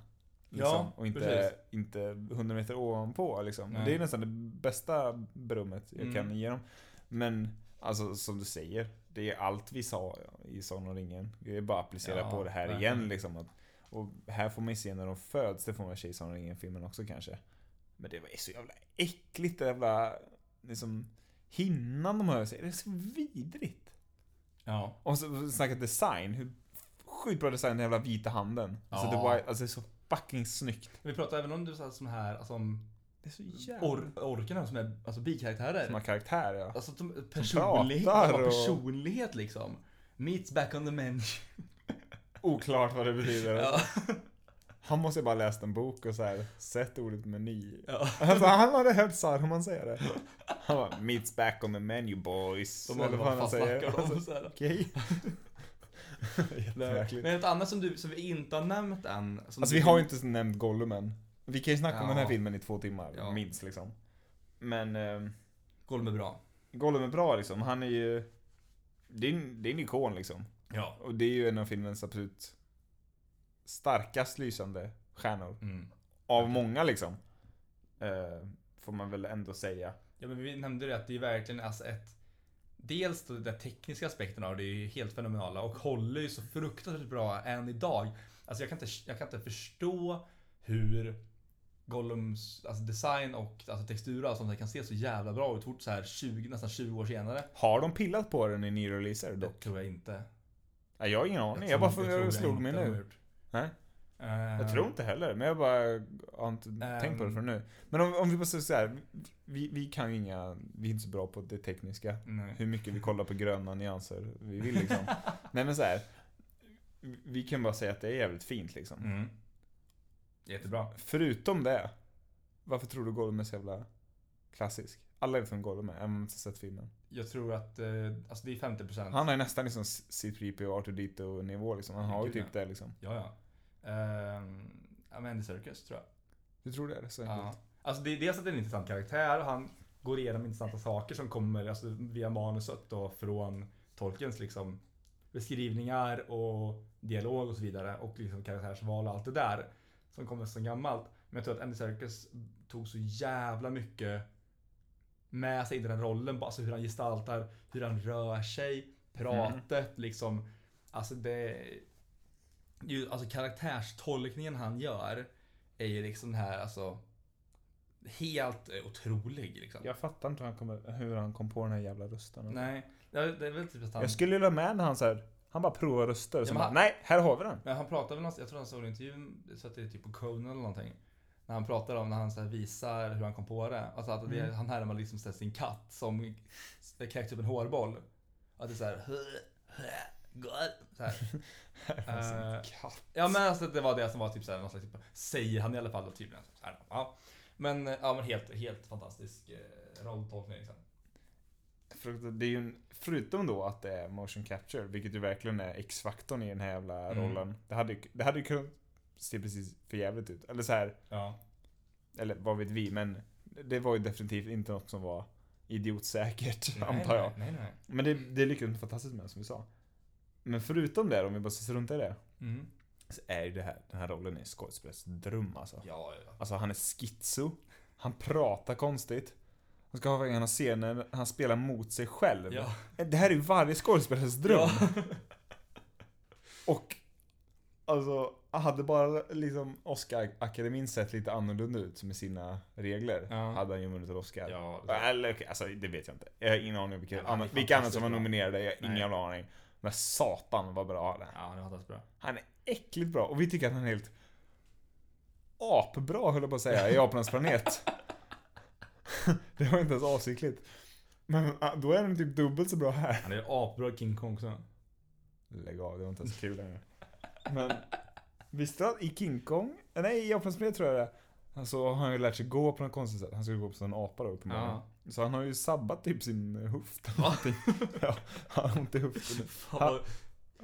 Liksom, Ja, och inte, precis. inte 100 meter ovanpå liksom. Nej. Det är nästan det bästa berömmet jag Mm. kan ge dem. Men, alltså som du säger, det är allt vi sa i Sagan om ringen. Det är bara att applicera Ja, på det här verkligen. igen liksom. Att, och här får man ju se när de föds, det får man se i Sagan om ringen-filmen också kanske. Men det var så jävla äckligt, det jävla, liksom, hinnan de har sig. Det är så vidrigt. ja. Och så snacka design, hur sjukt bra design, den jävla vita handen. Alltså, Ja. det, var, alltså det är så fucking snyggt. Vi pratar även om du sa som här, alltså om Det är så jävla... or, orkerna som är alltså bikaraktärer. Som har karaktär ja. Alltså de, personlighet, och- personlighet liksom. Meets back on the menu. Oklart vad det betyder. Ja. Han måste ju bara läst en bok och så här sett ordet meny. Ja. Alltså, han hade hört så här hur man säger det. Han bara, meets back on the menu boys. De Eller håller vad han säger. Alltså. Okej. Jättemärkligt. Men ett annat som, du, som vi inte har nämnt än. Som Alltså du vi har ju inte nämnt Gollum än. Vi kan ju snacka om Ja. den här filmen i två timmar, Ja. minst liksom. Men eh, Gollum är bra. Gollum är bra liksom. Han är ju... Det är, en, det är en ikon liksom. Ja. Och det är ju en av filmens absolut starkast lysande stjärnor. Mm. Av många liksom. Eh, får man väl ändå säga. Ja men vi nämnde det att det är verkligen alltså ett Dels den tekniska aspekten av det är ju helt fenomenala och håller ju så fruktansvärt bra än idag. Alltså jag kan inte, jag kan inte förstå hur Gollums alltså design och alltså texturer och sånt där kan se så jävla bra ut fort så här 20, nästan 20 år senare. Har de pillat på den i ny-releaser Det dock? tror jag inte. Nej, jag har ingen aning. Jag, bara jag jag slog mig nu. Nej, Eh, jag tror inte heller. Men jag bara har inte tänkt på det förrän nu. Men om, om vi bara säger så här. Vi, vi kan ju inga, vi är inte så bra på det tekniska. Nej. Hur mycket vi kollar på gröna nyanser vi vill liksom. Nej men så här. Vi kan bara säga att det är jävligt fint liksom. Mm. Jättebra. Förutom det. Varför tror du Gollum är så jävla klassisk? Alla vet vem Gollum är, även om man inte sett filmen. Jag tror att, eh, alltså det är 50%. Han är nästan liksom C3PO och R2D2 nivå liksom. Han har ju Gud, typ det liksom. Ja, ja. Um, Andy Serkis tror jag. Du tror det? Är så Ja. enkelt? Alltså det är dels att det är en intressant karaktär och han går igenom intressanta saker som kommer alltså, via manuset då från Tolkiens liksom beskrivningar och dialog och så vidare och liksom karaktärsval och allt det där som kommer så gammalt. Men jag tror att Andy Serkis tog så jävla mycket med sig i den rollen, alltså hur han gestaltar, hur han rör sig, pratet liksom. Alltså det... Ju, alltså karaktärstolkningen han gör är ju liksom den här alltså helt otrolig liksom. Jag fattar inte hur han, kommer, hur han kom på den här jävla rösten. Nej, det är väl typ att han... Jag skulle vilja med när han så här, han bara provar röster. Så bara, han- nej, här har vi den. Men han pratade väl, någonstans- jag tror han såg en intervju, så att det är typ på Conan eller någonting. När han pratar om när han så visar hur han kom på det. Alltså att det, Mm. han härmar liksom så sin katt som kräks upp en hårboll. Att det är såhär så här. Eh, Ja men alltså det var det som var typ såhär, någon slags typ, säger han i alla fall då tydligen. Så här, ja. Men, ja men helt, helt fantastisk eh, rolltolkning liksom. Det är ju en, förutom då att det är motion capture, vilket ju verkligen är X-faktorn i den här jävla Mm. rollen. Det hade, det hade ju kunnat se precis för jävligt ut. Eller så här, Ja. eller vad vet vi, men det var ju definitivt inte något som var idiotsäkert, Nej, antar jag. Nej, nej. Men det, det lyckades fantastiskt med, som vi sa. Men förutom det, om vi bara ska runt i det, Mm. så är ju det här, den här rollen en skådespelares dröm alltså. Ja, ja. Alltså han är schizo, han pratar konstigt. Han ska ha egna scener, han spelar mot sig själv. Ja. Det här är ju varje skådespelares dröm. Ja. Och Alltså, hade bara liksom Oscar-akademin sett lite annorlunda ut med sina regler, Ja. hade han ju vunnit en Oscar. Ja, Eller okej, alltså det vet jag inte. Jag har ingen aning om vilka, han är andra, vilka som var nominerade, jag har ingen aning. Men satan vad bra han är. ja, det var fantastiskt bra. Han är äckligt bra och vi tycker att han är helt apbra höll jag på att säga, i Apornas planet. det var inte ens avsiktligt. Men ah, då är han typ dubbelt så bra här. Han är apbra King Kong också. Lägg av, det var inte ens kul längre. Men visste du att i King Kong, nej i Apornas planet tror jag det alltså, har han ju lärt sig gå på något konstigt sätt. Han skulle gå på en apa då uppenbarligen. Ja. Så han har ju sabbat typ sin höft. Va? ja, han har ont i höften Han-.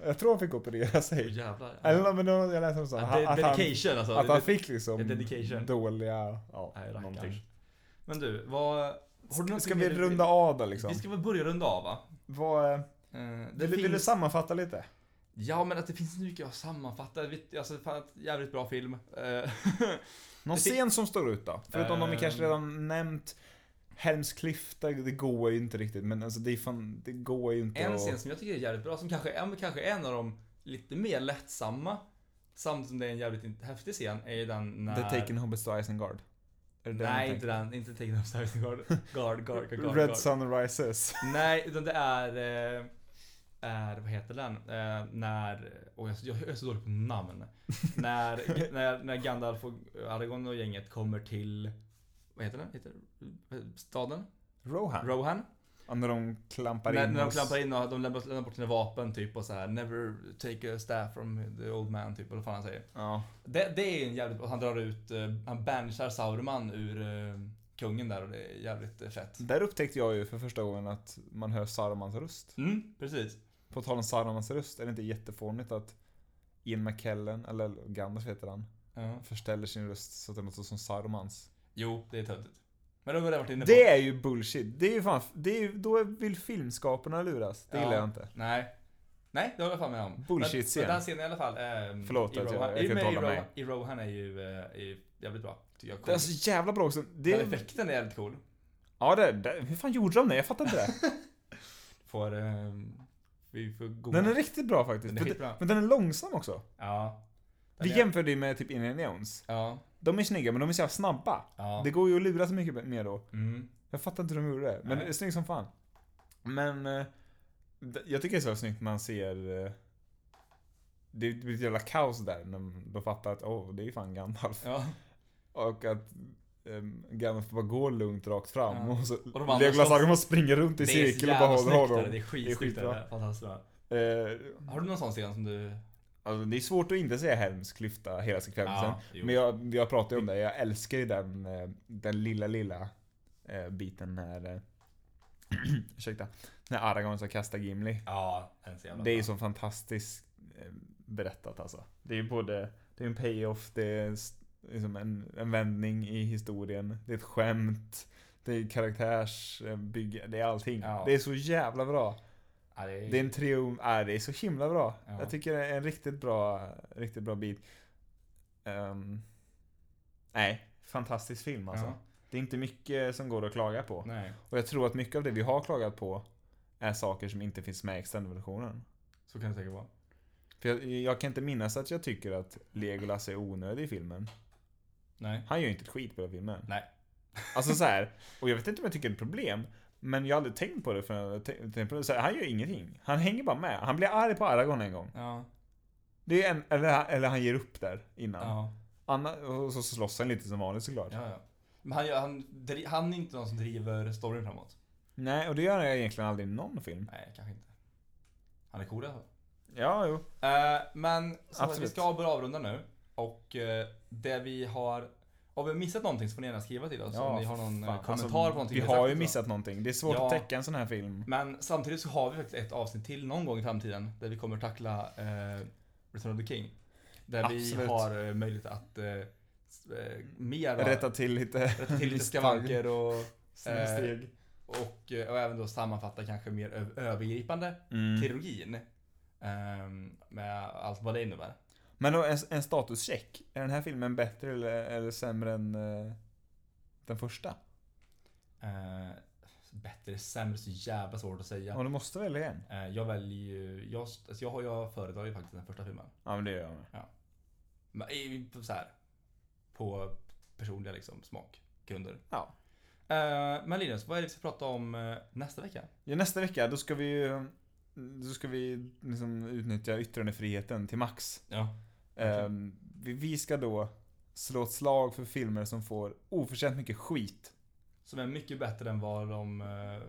Jag tror han fick operera sig. Jävlar. Eller men jag läste. Ja, att de- han- alltså. Att han fick liksom dåliga, ja, Nej, någonting. Men du, vad... Har du Ska, vi runda av då liksom? Vi ska väl börja runda av va? Vad, eh, Eh, det vill, du- vill du finns- sammanfatta lite? Ja men att det finns mycket att sammanfatta. Alltså fan, jävligt bra film. Eh, Någon scen som står ut då? Förutom de vi kanske redan nämnt. Helms Cliff, det, går ju inte riktigt, men alltså det är fan, det går ju inte en att- scen som jag tycker är jävligt bra, som kanske är, kanske är en av de lite mer lättsamma, samtidigt som det är en jävligt häftig scen, är ju den när... The Taken Hobbits to Isengard. Är det Nej, inte den. Inte Taken of Stars Guard. Guard, guard, guard, guard. Red guard. Sun Rises. Nej, utan det är... eh, Är, vad heter den? Eh, när... Åh, jag, är så dålig på namn. när, när, när Gandalf och Aragorn och gänget kommer till... Vad heter den? Heter, staden? Rohan. Rohan? Ja, när de klampar När, in när de hos- klampar in och de lämnar, lämnar bort sina vapen typ och så här Never take a staff from the old man typ, eller vad fan han säger. Ja. Det, det är en jävligt bra, han drar ut, eh, han banishar Sauron ur eh, kungen där och det är jävligt eh, fett. Där upptäckte jag ju för första gången att man hör Sarumans röst. Mm, precis. På tal om Sarumans röst, är det inte jättefånigt att Ian McKellen, eller Gandalf heter han, Ja. förställer sin röst så att det låter som Sarumans. Jo, det är töntigt. Men det har varit inne på. Det är ju bullshit. Det är ju fan, det är ju, då vill filmskaparna luras. Det Ja. gillar jag inte. Nej. Nej det håller jag fan med om. Bullshit-scen. Men, men den scenen i alla fall. Eh, Förlåt att jag- jag kan inte hålla med. I Rohan är ju eh, är jävligt bra. Tycker jag. Det är så jävla bra också. Det, Den effekten är jävligt cool. ja, det, det, hur fan gjorde de det? Jag fattar inte det. Får, eh, vi får googla. Den är riktigt bra faktiskt. Den är men den är långsam också. Ja. Vi är- jämförde ju med typ Indiana Jones. Ja. De är snygga, men de är så jävla snabba. Ja. Det går ju att lura så mycket mer då. Mm. Jag fattar inte hur de gjorde det. Men Nej. det är snyggt som fan. Men eh, jag tycker det är så snyggt man ser eh, det blir ett jävla kaos där när de fattar att åh, det är fan Gandalf. Ja. Och att um, Gandalf bara går lugnt rakt fram Ja. och så de andra Legolas. Aragorn springer runt i så cirkel och bara jävla håller honom. Det är skitsnyggt. skitbra. Det är fantastiskt bra. Eh, Har du någon sån scen som du... alltså, det är svårt att inte säga Helms klyfta hela sekvensen. Ja. Men jag, jag pratar ju om det, jag älskar ju den, eh, den lilla, lilla eh, biten när... Eh, ursäkta. När Aragorn ska kasta Gimli. Ja, Det är ju så fantastiskt berättat alltså. Det är ju både, det är en payoff, det är liksom en, en vändning i historien, det är ett skämt, det är karaktärsbygge, det är allting. Ja. Det är så jävla bra. Ja, det är... Det är en triumf, äh, det är så himla bra. Ja. Jag tycker det är en riktigt bra, riktigt bra bit. Ehm, nej, fantastisk film alltså. Ja. Det är inte mycket som går att klaga på. Nej, Och jag tror att mycket av det vi har klagat på är saker som inte finns med i extended-versionen. så kan det säkert vara. För jag, jag kan inte minnas att jag tycker att Legolas är onödig i filmen. Nej. Han gör ju inte ett skit på den filmen. Nej. Alltså så här, och jag vet inte om jag tycker det är ett problem. Men jag har aldrig tänkt på det för jag tänkt tänkt på det. Så här, han gör ingenting. Han hänger bara med. Han blir arg på Aragorn en gång. Ja. Det är en, eller, eller han ger upp där innan. Ja. Anna, och så slåss han lite som vanligt såklart. Ja, ja. Men han, gör- han, dri- han är inte någon som driver storyn framåt. Nej, och det gör jag egentligen aldrig i någon film. Nej, kanske inte. Han är cool i alla fall. Ja, jo. Eh, men så att vi Absolut. ska börja avrunda nu. Och eh, det vi har... Om vi har missat någonting så får ni gärna skriva till oss Ja, om ni har någon eh, fan. kommentar Alltså, på någonting Vi vi har ju missat någonting. Det är svårt Ja. att täcka en sån här film. Men samtidigt så har vi faktiskt ett avsnitt till någon gång i framtiden där vi kommer tackla eh, Return of the King. Där vi Absolut. har eh, möjlighet att eh, eh, mer Rätta till lite rätta till lite skavanker och, snedsteg. och, eh, och även då sammanfatta kanske mer övergripande Mm. trilogin. ehm, med allt vad det innebär. Men då en, en statuscheck. Är den här filmen bättre eller, eller sämre än eh, den första? Eh, bättre, sämre, så jävla svårt att säga. Ja, du måste välja en. Eh, jag väljer ju, jag, alltså jag, har- jag föredrar ju faktiskt den första filmen. Ja, men det gör jag med. Men i- så här, på personliga liksom, smakgrunder. Ja. Eh, men Linus, vad är det vi ska prata om eh, nästa vecka? Ja, nästa vecka, då ska vi ju... Då ska vi liksom utnyttja yttrandefriheten till max. Ja. Ehm, vi, vi ska då slå ett slag för filmer som får oförtjänt mycket skit. Som är mycket bättre än vad de uh,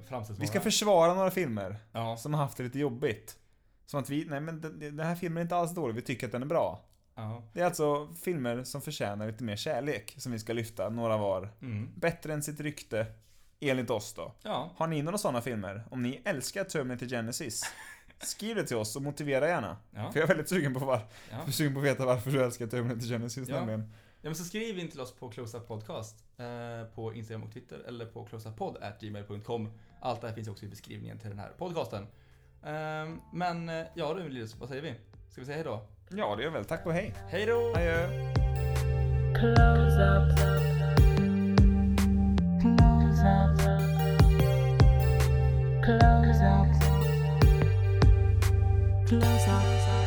framställs Vi ska vara. försvara några filmer Ja. som har haft det lite jobbigt. Som att vi, nej men den, den här filmen är inte alls dålig, vi tycker att den är bra. ja. Det är alltså filmer som förtjänar lite mer kärlek som vi ska lyfta, några var. Mm. Bättre än sitt rykte, enligt oss då. Ja. Har ni några sådana filmer? Om ni älskar Terminator Genesis, skriv det till oss och motivera gärna. Ja. För jag är väldigt sugen på, var, Ja. sugen på att veta varför du älskar Terminator Genesis Ja. nämligen. ja, men så skriv in till oss på Close Up Podcast eh, på Instagram och Twitter eller på closeupppodd.gmail.com. Allt det här finns också i beskrivningen till den här podcasten. Ehm, men eh, ja du Linus, vad säger vi? Ska vi säga hejdå? Ja, det gör väl. Tack och hej. Hej då! Adjö. Close up. Close up. Close up. Close closer.